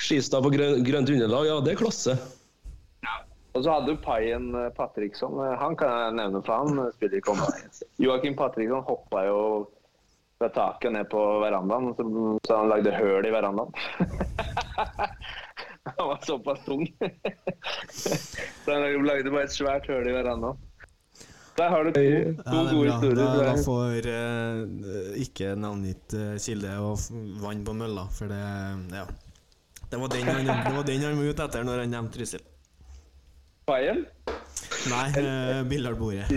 Skistav på grønt underlag, ja, det er klasse.
Og så hadde jo Paien eh, Patriksson, eh, han kan jeg nevne, for han eh, spiller ikke håndball. Joakim Patriksson hoppa jo fra taket ned på verandaen, så, så han lagde høl i verandaen. *laughs* han var såpass tung. *laughs* så han lagde bare et svært høl i verandaen. Der har du to, to
er
gode
historier. Da, da får eh, ikke navngitt eh, kilde og vann på mølla, for det Ja. Det var den han, var den han var ute etter når han nevnte Trysil.
Paien?
Nei, uh, billardbordet.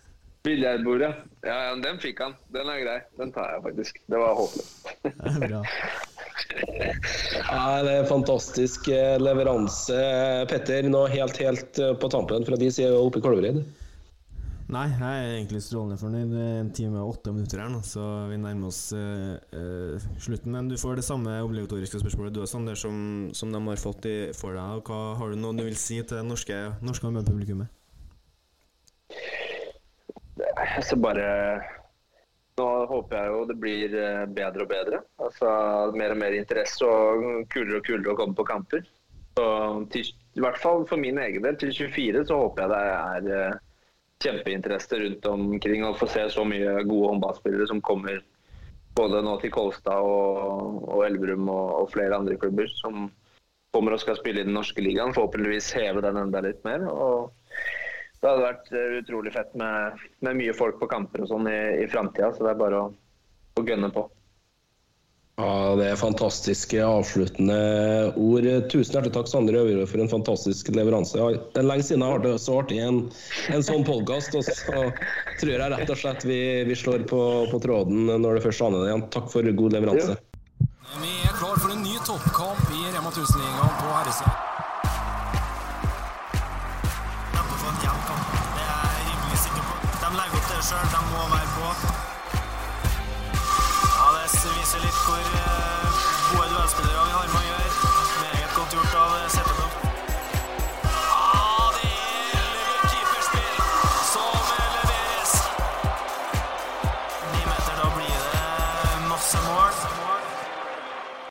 *laughs*
billardbordet. Ja, ja, den fikk han. Den er grei. Den tar jeg faktisk. Det var håpløst.
Bra.
Ja, det er fantastisk eh, leveranse. Petter, nå helt, helt eh, på tampen fra de sider oppe i Kolvereid.
Nei, jeg er egentlig strålende fornøyd. En time og åtte minutter her nå, så vi nærmer oss uh, uh, slutten. Men du får det samme obligatoriske spørsmålet du har, Sander, som, som de har fått i, for deg. Og hva Har du noe du vil si til det norske, norske håndballpublikummet?
Altså bare Nå håper jeg jo det blir eh, bedre og bedre. Altså Mer og mer interesse og kulere og kulere å komme på kamper. Så til, I hvert fall for min egen del, til 24 så håper jeg det er kjempeinteresse rundt omkring å få se så mye gode håndballspillere som kommer både nå til Kolstad og, og Elverum og, og flere andre klubber som kommer og skal spille i den norske ligaen. Forhåpentligvis heve den enda litt mer. og det hadde vært eh, utrolig fett med, med mye folk på kamper og sånn i, i framtida, så det er bare å, å gønne på.
Ja, Det er fantastiske avsluttende ord. Tusen hjertelig takk, Sander Øverud, for en fantastisk leveranse. Ja, Det er lenge siden jeg har det så artig i en, en sånn podkast. Og så tror jeg rett og slett vi, vi slår på, på tråden når det først aner det igjen. Takk for god leveranse.
Vi er klar for en ny toppkamp i Rema 1000-ligaen på herresida.
De er rimelig sikker på. De legger opp det sjøl.